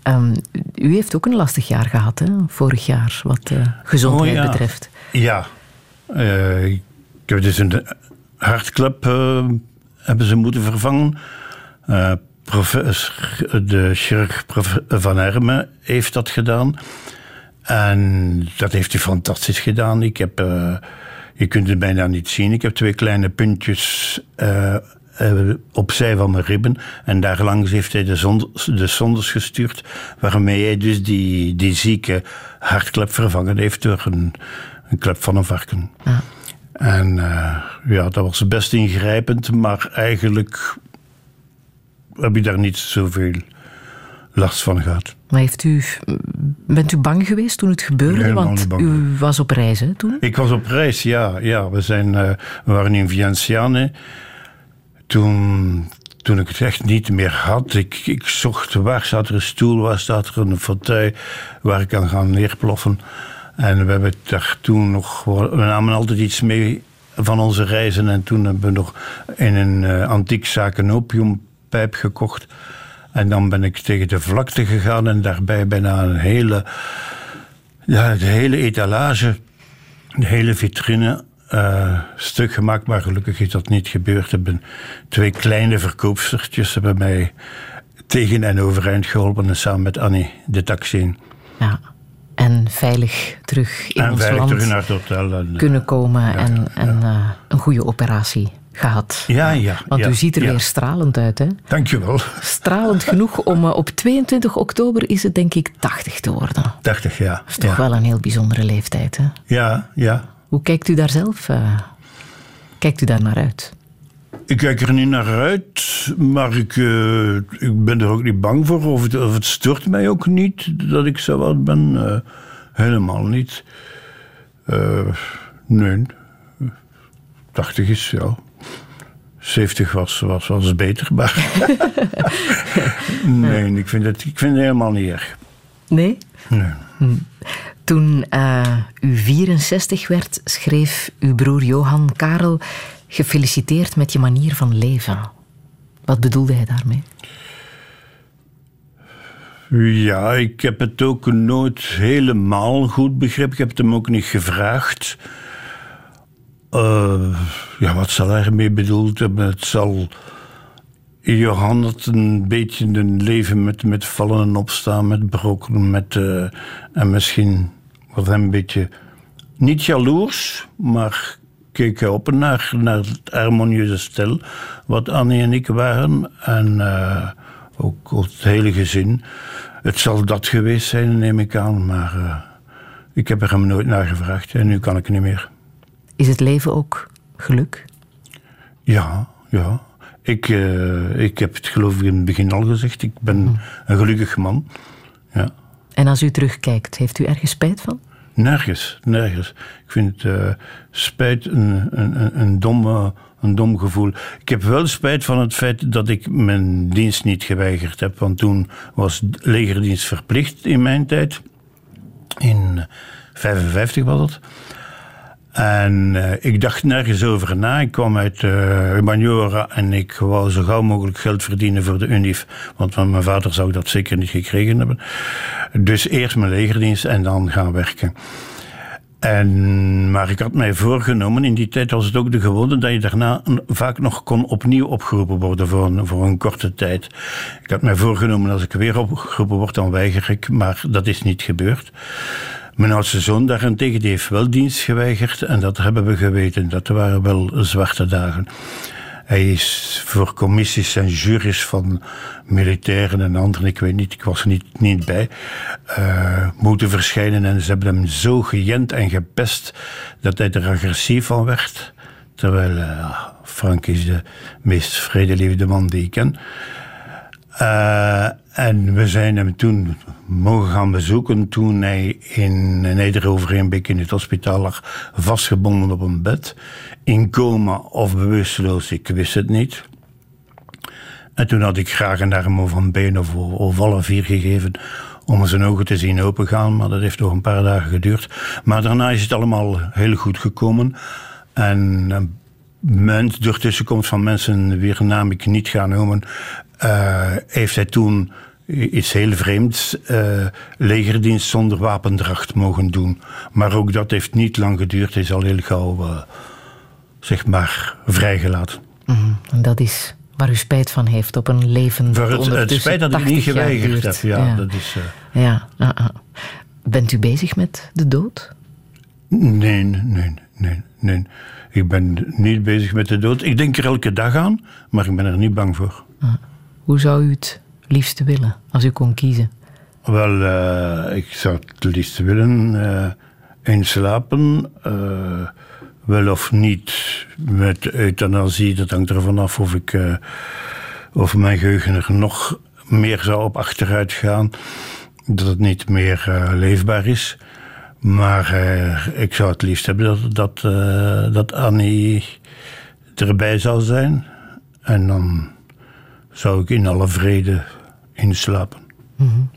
Ehm, u heeft ook een lastig jaar gehad, hè? vorig jaar, wat de gezondheid Oh, ja. betreft. Ja. Eh, ik heb dus een hartklep eh, hebben ze moeten vervangen. De chirurg Van Hermen heeft dat gedaan. En dat heeft hij fantastisch gedaan. Ik heb, eh, je kunt het bijna niet zien. Ik heb twee kleine puntjes eh, eh, opzij van mijn ribben. En daar langs heeft hij de, de zondes gestuurd. Waarmee hij dus die, die zieke hartklep vervangen heeft door een, een klep van een varken. En eh, ja, dat was best ingrijpend, maar eigenlijk heb ik daar niet zoveel last van gehad. Maar heeft u, bent u bang geweest toen het gebeurde? Want u was op reis hè, toen? Ik was op reis, ja. ja we, zijn, eh, we waren in Vientiane. Toen, toen ik het echt niet meer had, ik, ik zocht waar staat er een stoel, waar staat er een fauteuil waar ik kan gaan neerploffen. En we hebben daar toen nog, we namen altijd iets mee van onze reizen. En toen hebben we nog in een uh, antiekzaak een opiumpijp gekocht. En dan ben ik tegen de vlakte gegaan en daarbij bijna een hele, ja, de hele etalage, de hele vitrine uh, stuk gemaakt. Maar gelukkig is dat niet gebeurd. Hebben twee kleine verkoopstertjes hebben mij tegen en overeind geholpen. En samen met Annie de taxi in. Ja. En veilig terug in en ons veilig land terug naar het hotel. En, kunnen komen ja, en, en uh, een goede operatie gehad. Ja, ja. Want ja, u ziet er ja. weer stralend uit, hè? Dankjewel. Stralend genoeg om uh, op 22 oktober is het denk ik 80 te worden. 80, ja. Dat is toch wel een heel bijzondere leeftijd, hè? Ja, ja. Hoe kijkt u daar zelf? Uh, kijkt u daar naar uit? Ik kijk er niet naar uit, maar ik, uh, ik ben er ook niet bang voor. Of het, of het stört mij ook niet dat ik zo oud ben. Uh, helemaal niet. Uh, nee. 80 is, ja. 70 was, was, was beter, maar... nee, ik vind, het, ik vind het helemaal niet erg. Nee? Nee. Hm. Toen eh, u 64 werd, schreef uw broer Johan Karel... Gefeliciteerd met je manier van leven. Wat bedoelde hij daarmee? Ja, ik heb het ook nooit helemaal goed begrepen. Ik heb het hem ook niet gevraagd. Eh, ja, wat zal hij ermee bedoeld hebben? Het zal... Johan had een beetje een leven met, met vallen en opstaan, met brokken, met... eh, en misschien was hij een beetje... Niet jaloers, maar keek hij op naar, naar het harmonieuze stel, wat Annie en ik waren. En eh, ook het hele gezin. Het zal dat geweest zijn, neem ik aan, maar ik heb er hem nooit naar gevraagd en nu kan ik niet meer. Is het leven ook geluk? Ja, ja. Ik, eh, ik heb het geloof ik in het begin al gezegd. Ik ben een gelukkig man. Ja. En als u terugkijkt, heeft u ergens spijt van? Nergens, nergens. Ik vind uh, spijt een, een, een, een, domme, een dom gevoel. Ik heb wel spijt van het feit dat ik mijn dienst niet geweigerd heb. Want toen was legerdienst verplicht in mijn tijd. In 55 was het. En uh, ik dacht nergens over na. Ik kwam uit uh, en ik wou zo gauw mogelijk geld verdienen voor de UNIF. Want van mijn vader zou ik dat zeker niet gekregen hebben. Dus eerst mijn legerdienst en dan gaan werken. En, maar ik had mij voorgenomen, in die tijd was het ook de gewoonte dat je daarna vaak nog kon opnieuw opgeroepen worden voor een, voor een korte tijd. Ik had mij voorgenomen, als ik weer opgeroepen word, dan weiger ik, maar dat is niet gebeurd. Mijn oudste zoon daarentegen, die heeft wel dienst geweigerd en dat hebben we geweten. Dat waren wel zwarte dagen. Hij is voor commissies en juries van militairen en anderen, ik weet niet, ik was er niet, niet bij, uh, moeten verschijnen. En ze hebben hem zo gejend en gepest dat hij er agressief van werd. Terwijl uh, Frank is de meest vredelievende man die ik ken. Uh, en we zijn hem toen mogen gaan bezoeken toen hij in Nederovereenbeek in het hospitaal lag, vastgebonden op een bed, in coma of bewusteloos, ik wist het niet. En toen had ik graag een arm of een been of, of alle vier gegeven om zijn ogen te zien opengaan, maar dat heeft nog een paar dagen geduurd. Maar daarna is het allemaal heel goed gekomen. En door tussenkomst van mensen, wier naam ik niet ga noemen, uh, heeft hij toen iets heel vreemds, uh, legerdienst zonder wapendracht mogen doen. Maar ook dat heeft niet lang geduurd, hij is al heel gauw, uh, zeg maar, vrijgelaten. Mm, en dat is waar u spijt van heeft op een leven het, het spijt dat ik niet geweigerd heb, ja. ja. Dat is, uh... ja. Uh -uh. Bent u bezig met de dood? Nee, nee, nee, nee. Ik ben niet bezig met de dood. Ik denk er elke dag aan, maar ik ben er niet bang voor. Hoe zou u het liefst willen, als u kon kiezen? Wel, uh, ik zou het liefst willen uh, inslapen. Uh, wel of niet met euthanasie, dat hangt ervan af of, ik, of mijn geheugen er nog meer zou op achteruit gaan. Dat het niet meer leefbaar is. Maar ik zou het liefst hebben dat, dat, dat Annie erbij zou zijn. En dan zou ik in alle vrede inslapen. Mm -hmm.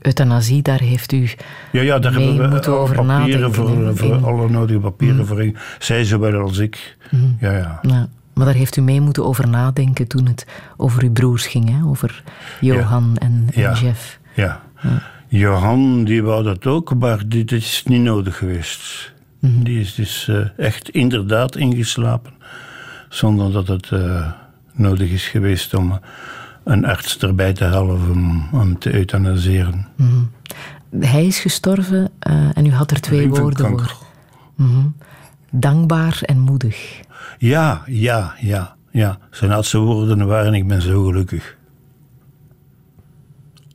Euthanasie, daar heeft u ja, ja, daar mee hebben we moeten over papieren nadenken. voor, voor alle nodige papieren mm. voor in. Zij zowel als ik. Mm. Ja, ja. ja, maar daar heeft u mee moeten over nadenken toen het over uw broers ging, hè? over Johan ja. en, en ja. Jeff. Ja. Johan die wou dat ook, maar dit is niet nodig geweest. Mhm. Die is dus uh, echt inderdaad ingeslapen, zonder dat het uh, nodig is geweest om een arts erbij te halen om hem te euthanaseren. Mm -hmm. Hij is gestorven uh, en u had er twee woorden voor. Mm -hmm. Dankbaar en moedig. Ja, ja, ja, ja. Zijn laatste woorden waren: Ik ben zo gelukkig.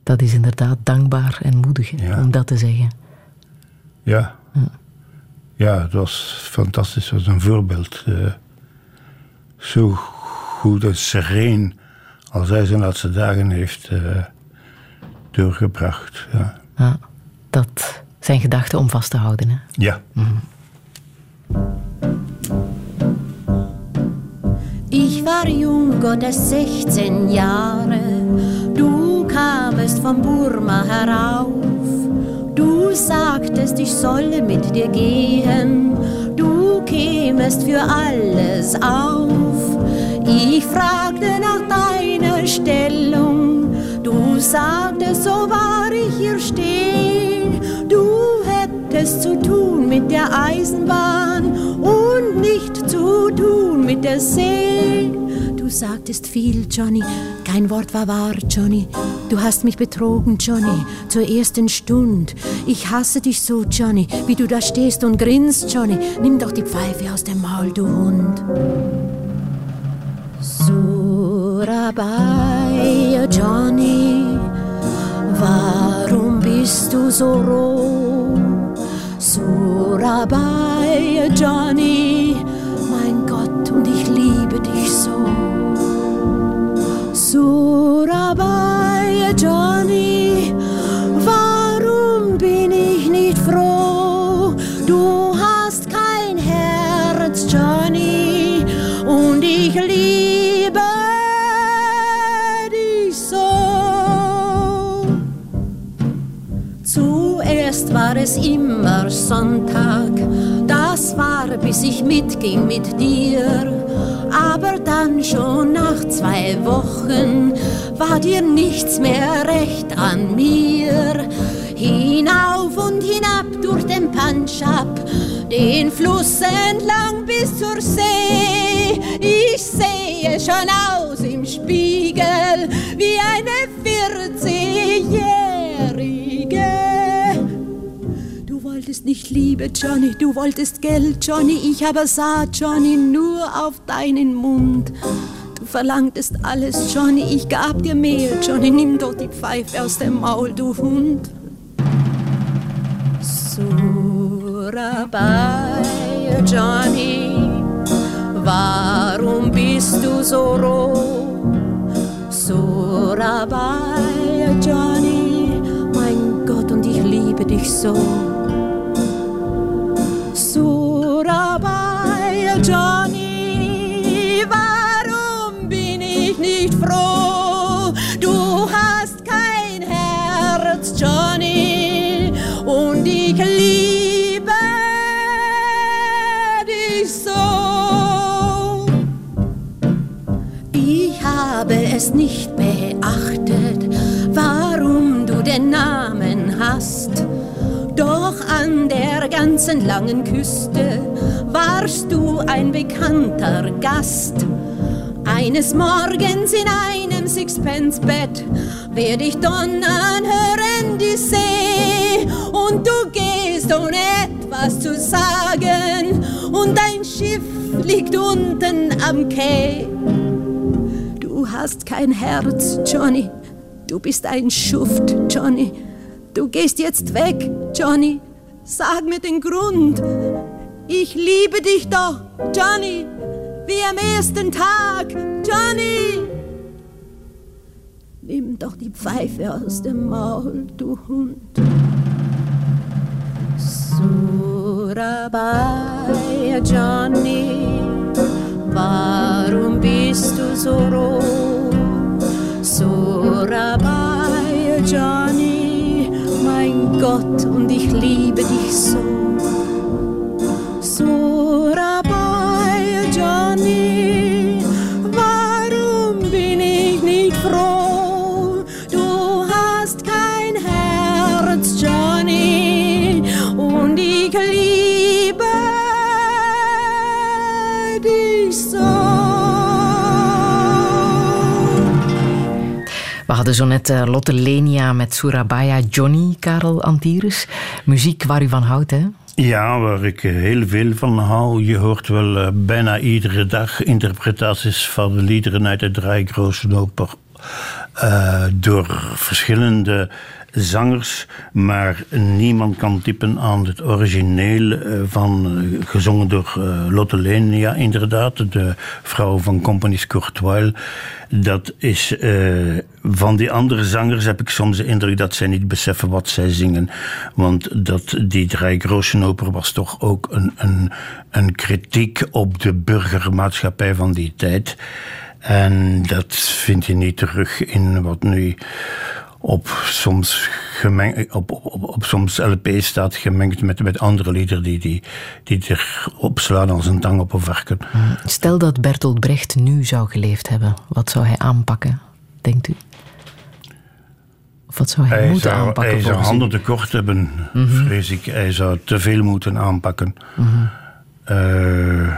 Dat is inderdaad dankbaar en moedig hè, ja. om dat te zeggen. Ja. ja. Ja, het was fantastisch. Het was een voorbeeld. Uh, zo goed en sereen als hij zijn laatste dagen heeft uh, doorgebracht. Ja. ja. dat zijn gedachten om vast te houden. Hè? Ja. Mm. Ich war jung, Gottes 16 Jahre. Du kamest vom Burma herauf. Du sagtest, ich solle mit dir gehen. Du kämest für alles auf. Ich fragte nach deiner Stellung. Du sagtest, so war ich hier stehen. Du hättest zu tun mit der Eisenbahn und nicht zu tun mit der See. Du sagtest viel, Johnny, kein Wort war wahr, Johnny. Du hast mich betrogen, Johnny, zur ersten Stund. Ich hasse dich so, Johnny, wie du da stehst und grinst, Johnny. Nimm doch die Pfeife aus dem Maul, du Hund. Surabaya, Johnny, warum bist du so roh? Surabaya, Johnny, mein Gott, und ich liebe dich so. Surabaya, Johnny, Sonntag, das war bis ich mitging mit dir. Aber dann schon nach zwei Wochen war dir nichts mehr recht an mir. Hinauf und hinab durch den Punjab, den Fluss entlang bis zur See. Ich sehe schon aus im Spiegel wie eine 14-Jährige. Wolltest nicht Liebe, Johnny, du wolltest Geld, Johnny. Ich aber sah, Johnny, nur auf deinen Mund. Du verlangtest alles, Johnny, ich gab dir mehr, Johnny. Nimm doch die Pfeife aus dem Maul, du Hund. Surabaya, Johnny, warum bist du so roh? Surabaya, Johnny, mein Gott, und ich liebe dich so. Ich liebe dich so. Ich habe es nicht beachtet, warum du den Namen hast. Doch an der ganzen langen Küste warst du ein bekannter Gast. Eines Morgens in einem Sixpence-Bett werd ich donnern hören die See und du gehst ohne etwas zu sagen und dein Schiff liegt unten am Quai. Du hast kein Herz, Johnny. Du bist ein Schuft, Johnny. Du gehst jetzt weg, Johnny. Sag mir den Grund. Ich liebe dich doch, Johnny, wie am ersten Tag, Johnny. Nimm doch die Pfeife aus dem Maul, du Hund. Surabaya, Johnny, warum bist du so roh? Surabaya, Johnny, mein Gott, und ich liebe dich so. Surabaya, Zo net eh, Lotte Lenia met Surabaya Johnny, Karel Antires. Muziek waar u van houdt, hè? Ja, waar ik eh, heel veel van hou. Je hoort wel eh, bijna iedere dag interpretaties van de liederen uit de Dreigroosoper. Uh, door verschillende zangers, maar niemand kan typen aan het origineel eh, van, eh, gezongen door eh, Lotte Lenia, inderdaad, de vrouw van Compagnie Courtois. Dat is, van die andere zangers heb ik soms de indruk dat zij niet beseffen wat zij zingen. Want dat, die Dreigroschenoper was toch ook een, een, een kritiek op de burgermaatschappij van die tijd. En dat vind je niet terug in wat nu op soms, gemeng, op, op, op, op soms LP staat, gemengd met, met andere liederen die, die, die erop slaan als een tang op een varken. Stel dat Bertolt Brecht nu zou geleefd hebben, wat zou hij aanpakken, denkt u? Of wat zou hij, Hij moeten zou, aanpakken? hij zou handen tekort hebben, Mhm. vrees ik. Hij zou te veel moeten aanpakken. Mhm. Eh,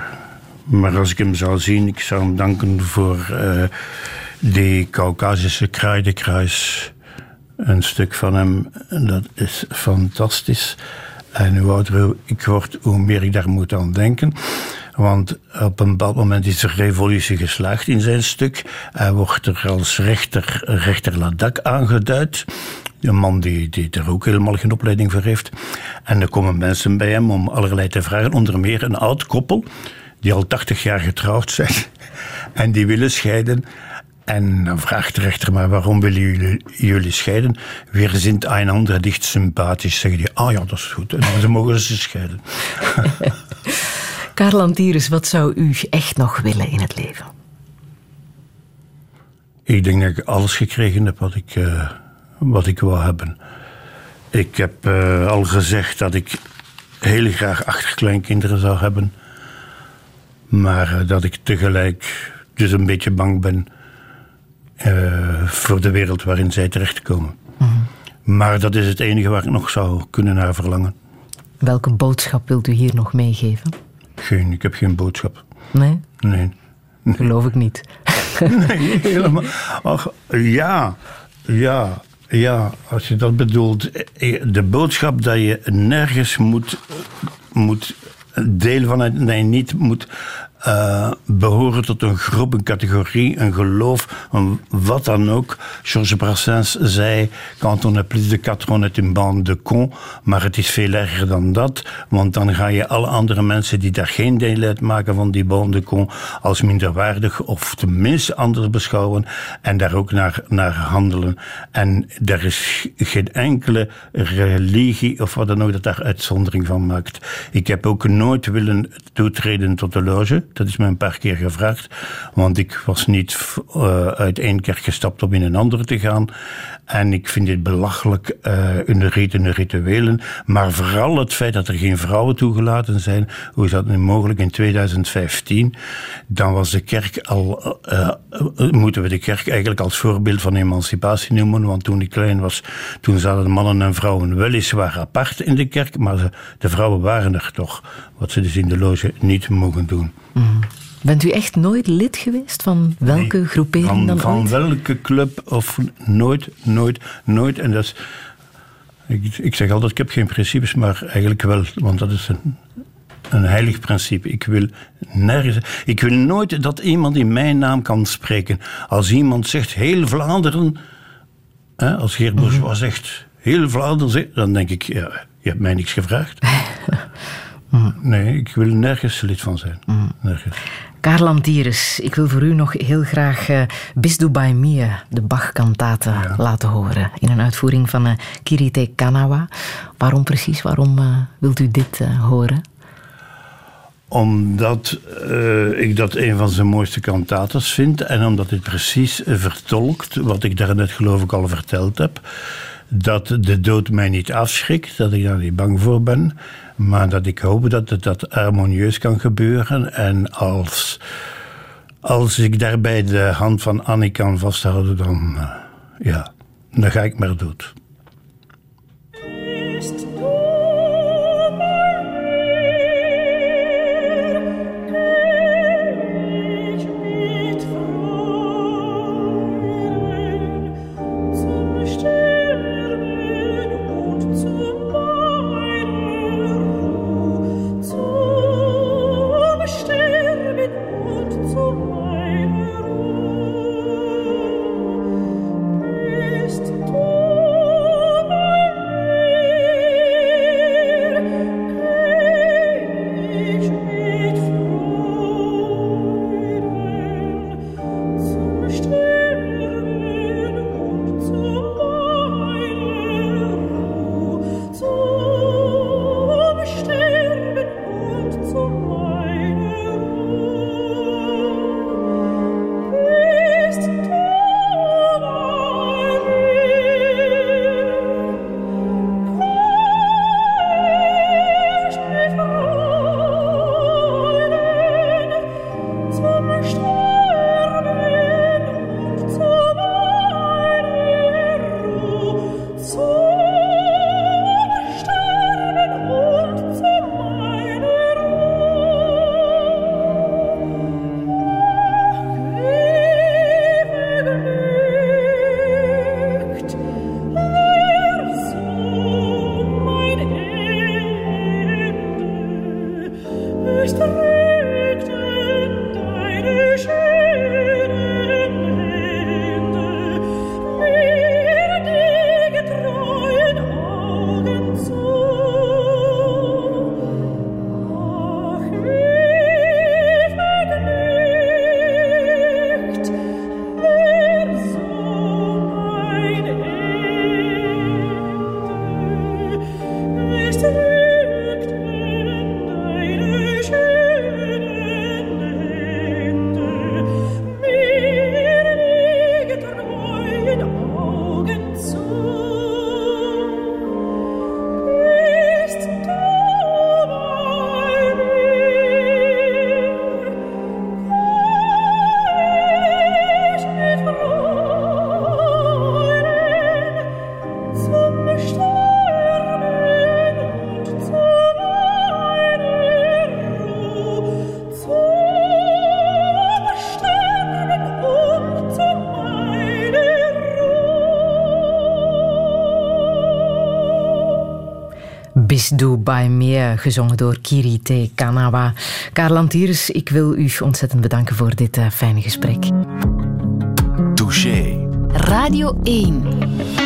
maar als ik hem zou zien, ik zou hem danken voor eh, die Caucasische kruidenkruis. Een stuk van hem, dat is fantastisch. En hoe ouder ik word, hoe meer ik daar moet aan denken. Want op een bepaald moment is er revolutie geslaagd in zijn stuk. Hij wordt er als rechter, rechter Ladak aangeduid. Een man die, die er ook helemaal geen opleiding voor heeft. En er komen mensen bij hem om allerlei te vragen. Onder meer een oud koppel, die al 80 jaar getrouwd zijn. En die willen scheiden. En dan vraagt de rechter, maar waarom willen jullie, jullie scheiden? Wir sind einander dicht sympathisch. Zeggen die, ah ja, dat is goed. En dan mogen ze scheiden. Karel Antires, wat zou u echt nog willen in het leven? Ik denk dat ik alles gekregen heb wat ik, eh, wat ik wou hebben. Ik heb eh, al gezegd dat ik heel graag achterkleinkinderen zou hebben. Maar eh, dat ik tegelijk dus een beetje bang ben eh, voor de wereld waarin zij terechtkomen. Maar dat is het enige waar ik nog zou kunnen naar verlangen. Welke boodschap wilt u hier nog meegeven? Geen, ik heb geen boodschap. Nee? Nee. Geloof ik niet. Nee, helemaal. Ach, ja, ja, ja, als je dat bedoelt. eh, De boodschap dat je nergens moet, moet deel van het, je niet moet eh, behoren tot een groep, een categorie, een geloof, een, wat dan ook. Georges Brassens zei, quand on plus de quatre, on est une bande de cons. Maar het is veel erger dan dat, want dan ga je alle andere mensen die daar geen deel uitmaken van die bande de cons als minderwaardig of tenminste anders beschouwen en daar ook naar, naar handelen. En er is geen enkele religie of wat dan ook dat daar uitzondering van maakt. Ik heb ook nooit willen toetreden tot de loge. Dat is mij een paar keer gevraagd. Want ik was niet uh, uit één kerk gestapt om in een andere te gaan. En ik vind dit belachelijk uh, in de rituelen. Maar vooral het feit dat er geen vrouwen toegelaten zijn. Hoe is dat nu mogelijk in 2015? Dan was de kerk al. Uh, moeten we de kerk eigenlijk als voorbeeld van emancipatie noemen. Want toen ik klein was, toen zaten mannen en vrouwen weliswaar apart in de kerk. Maar de vrouwen waren er toch. Wat ze dus in de loge niet mogen doen. Mm. Bent u echt nooit lid geweest van welke nee, groepering van, dan van ooit? welke club of nooit, nooit, nooit. En dat is, ik, ik zeg altijd, ik heb geen principes, maar eigenlijk wel, want dat is een, een heilig principe. Ik wil nergens. Ik wil nooit dat iemand in mijn naam kan spreken. Als iemand zegt heel Vlaanderen, hè, als Geert Bourgeois mm -hmm. zegt heel Vlaanderen, dan denk ik, ja, je hebt mij niks gevraagd. Nee, ik wil nergens lid van zijn. Mm. Nergens. Karel ik wil voor u nog heel graag uh, Bis du bei mir, de Bach-kantate, ja. laten horen. In een uitvoering van uh, Kirite Kanawa. Waarom precies? Waarom uh, wilt u dit horen? Omdat ik dat een van zijn mooiste kantates vind. En omdat het precies vertolkt wat ik daarnet geloof ik al verteld heb. Dat de dood mij niet afschrikt, dat ik daar niet bang voor ben. Maar dat ik hoop dat het dat harmonieus kan gebeuren. En als, als ik daarbij de hand van Annie kan vasthouden, dan, uh, ja, dan ga ik maar dood. Please Do By Me, gezongen door Kirite Kanawa. Karel Antiers, ik wil u ontzettend bedanken voor dit uh, fijne gesprek. Touché. Radio 1.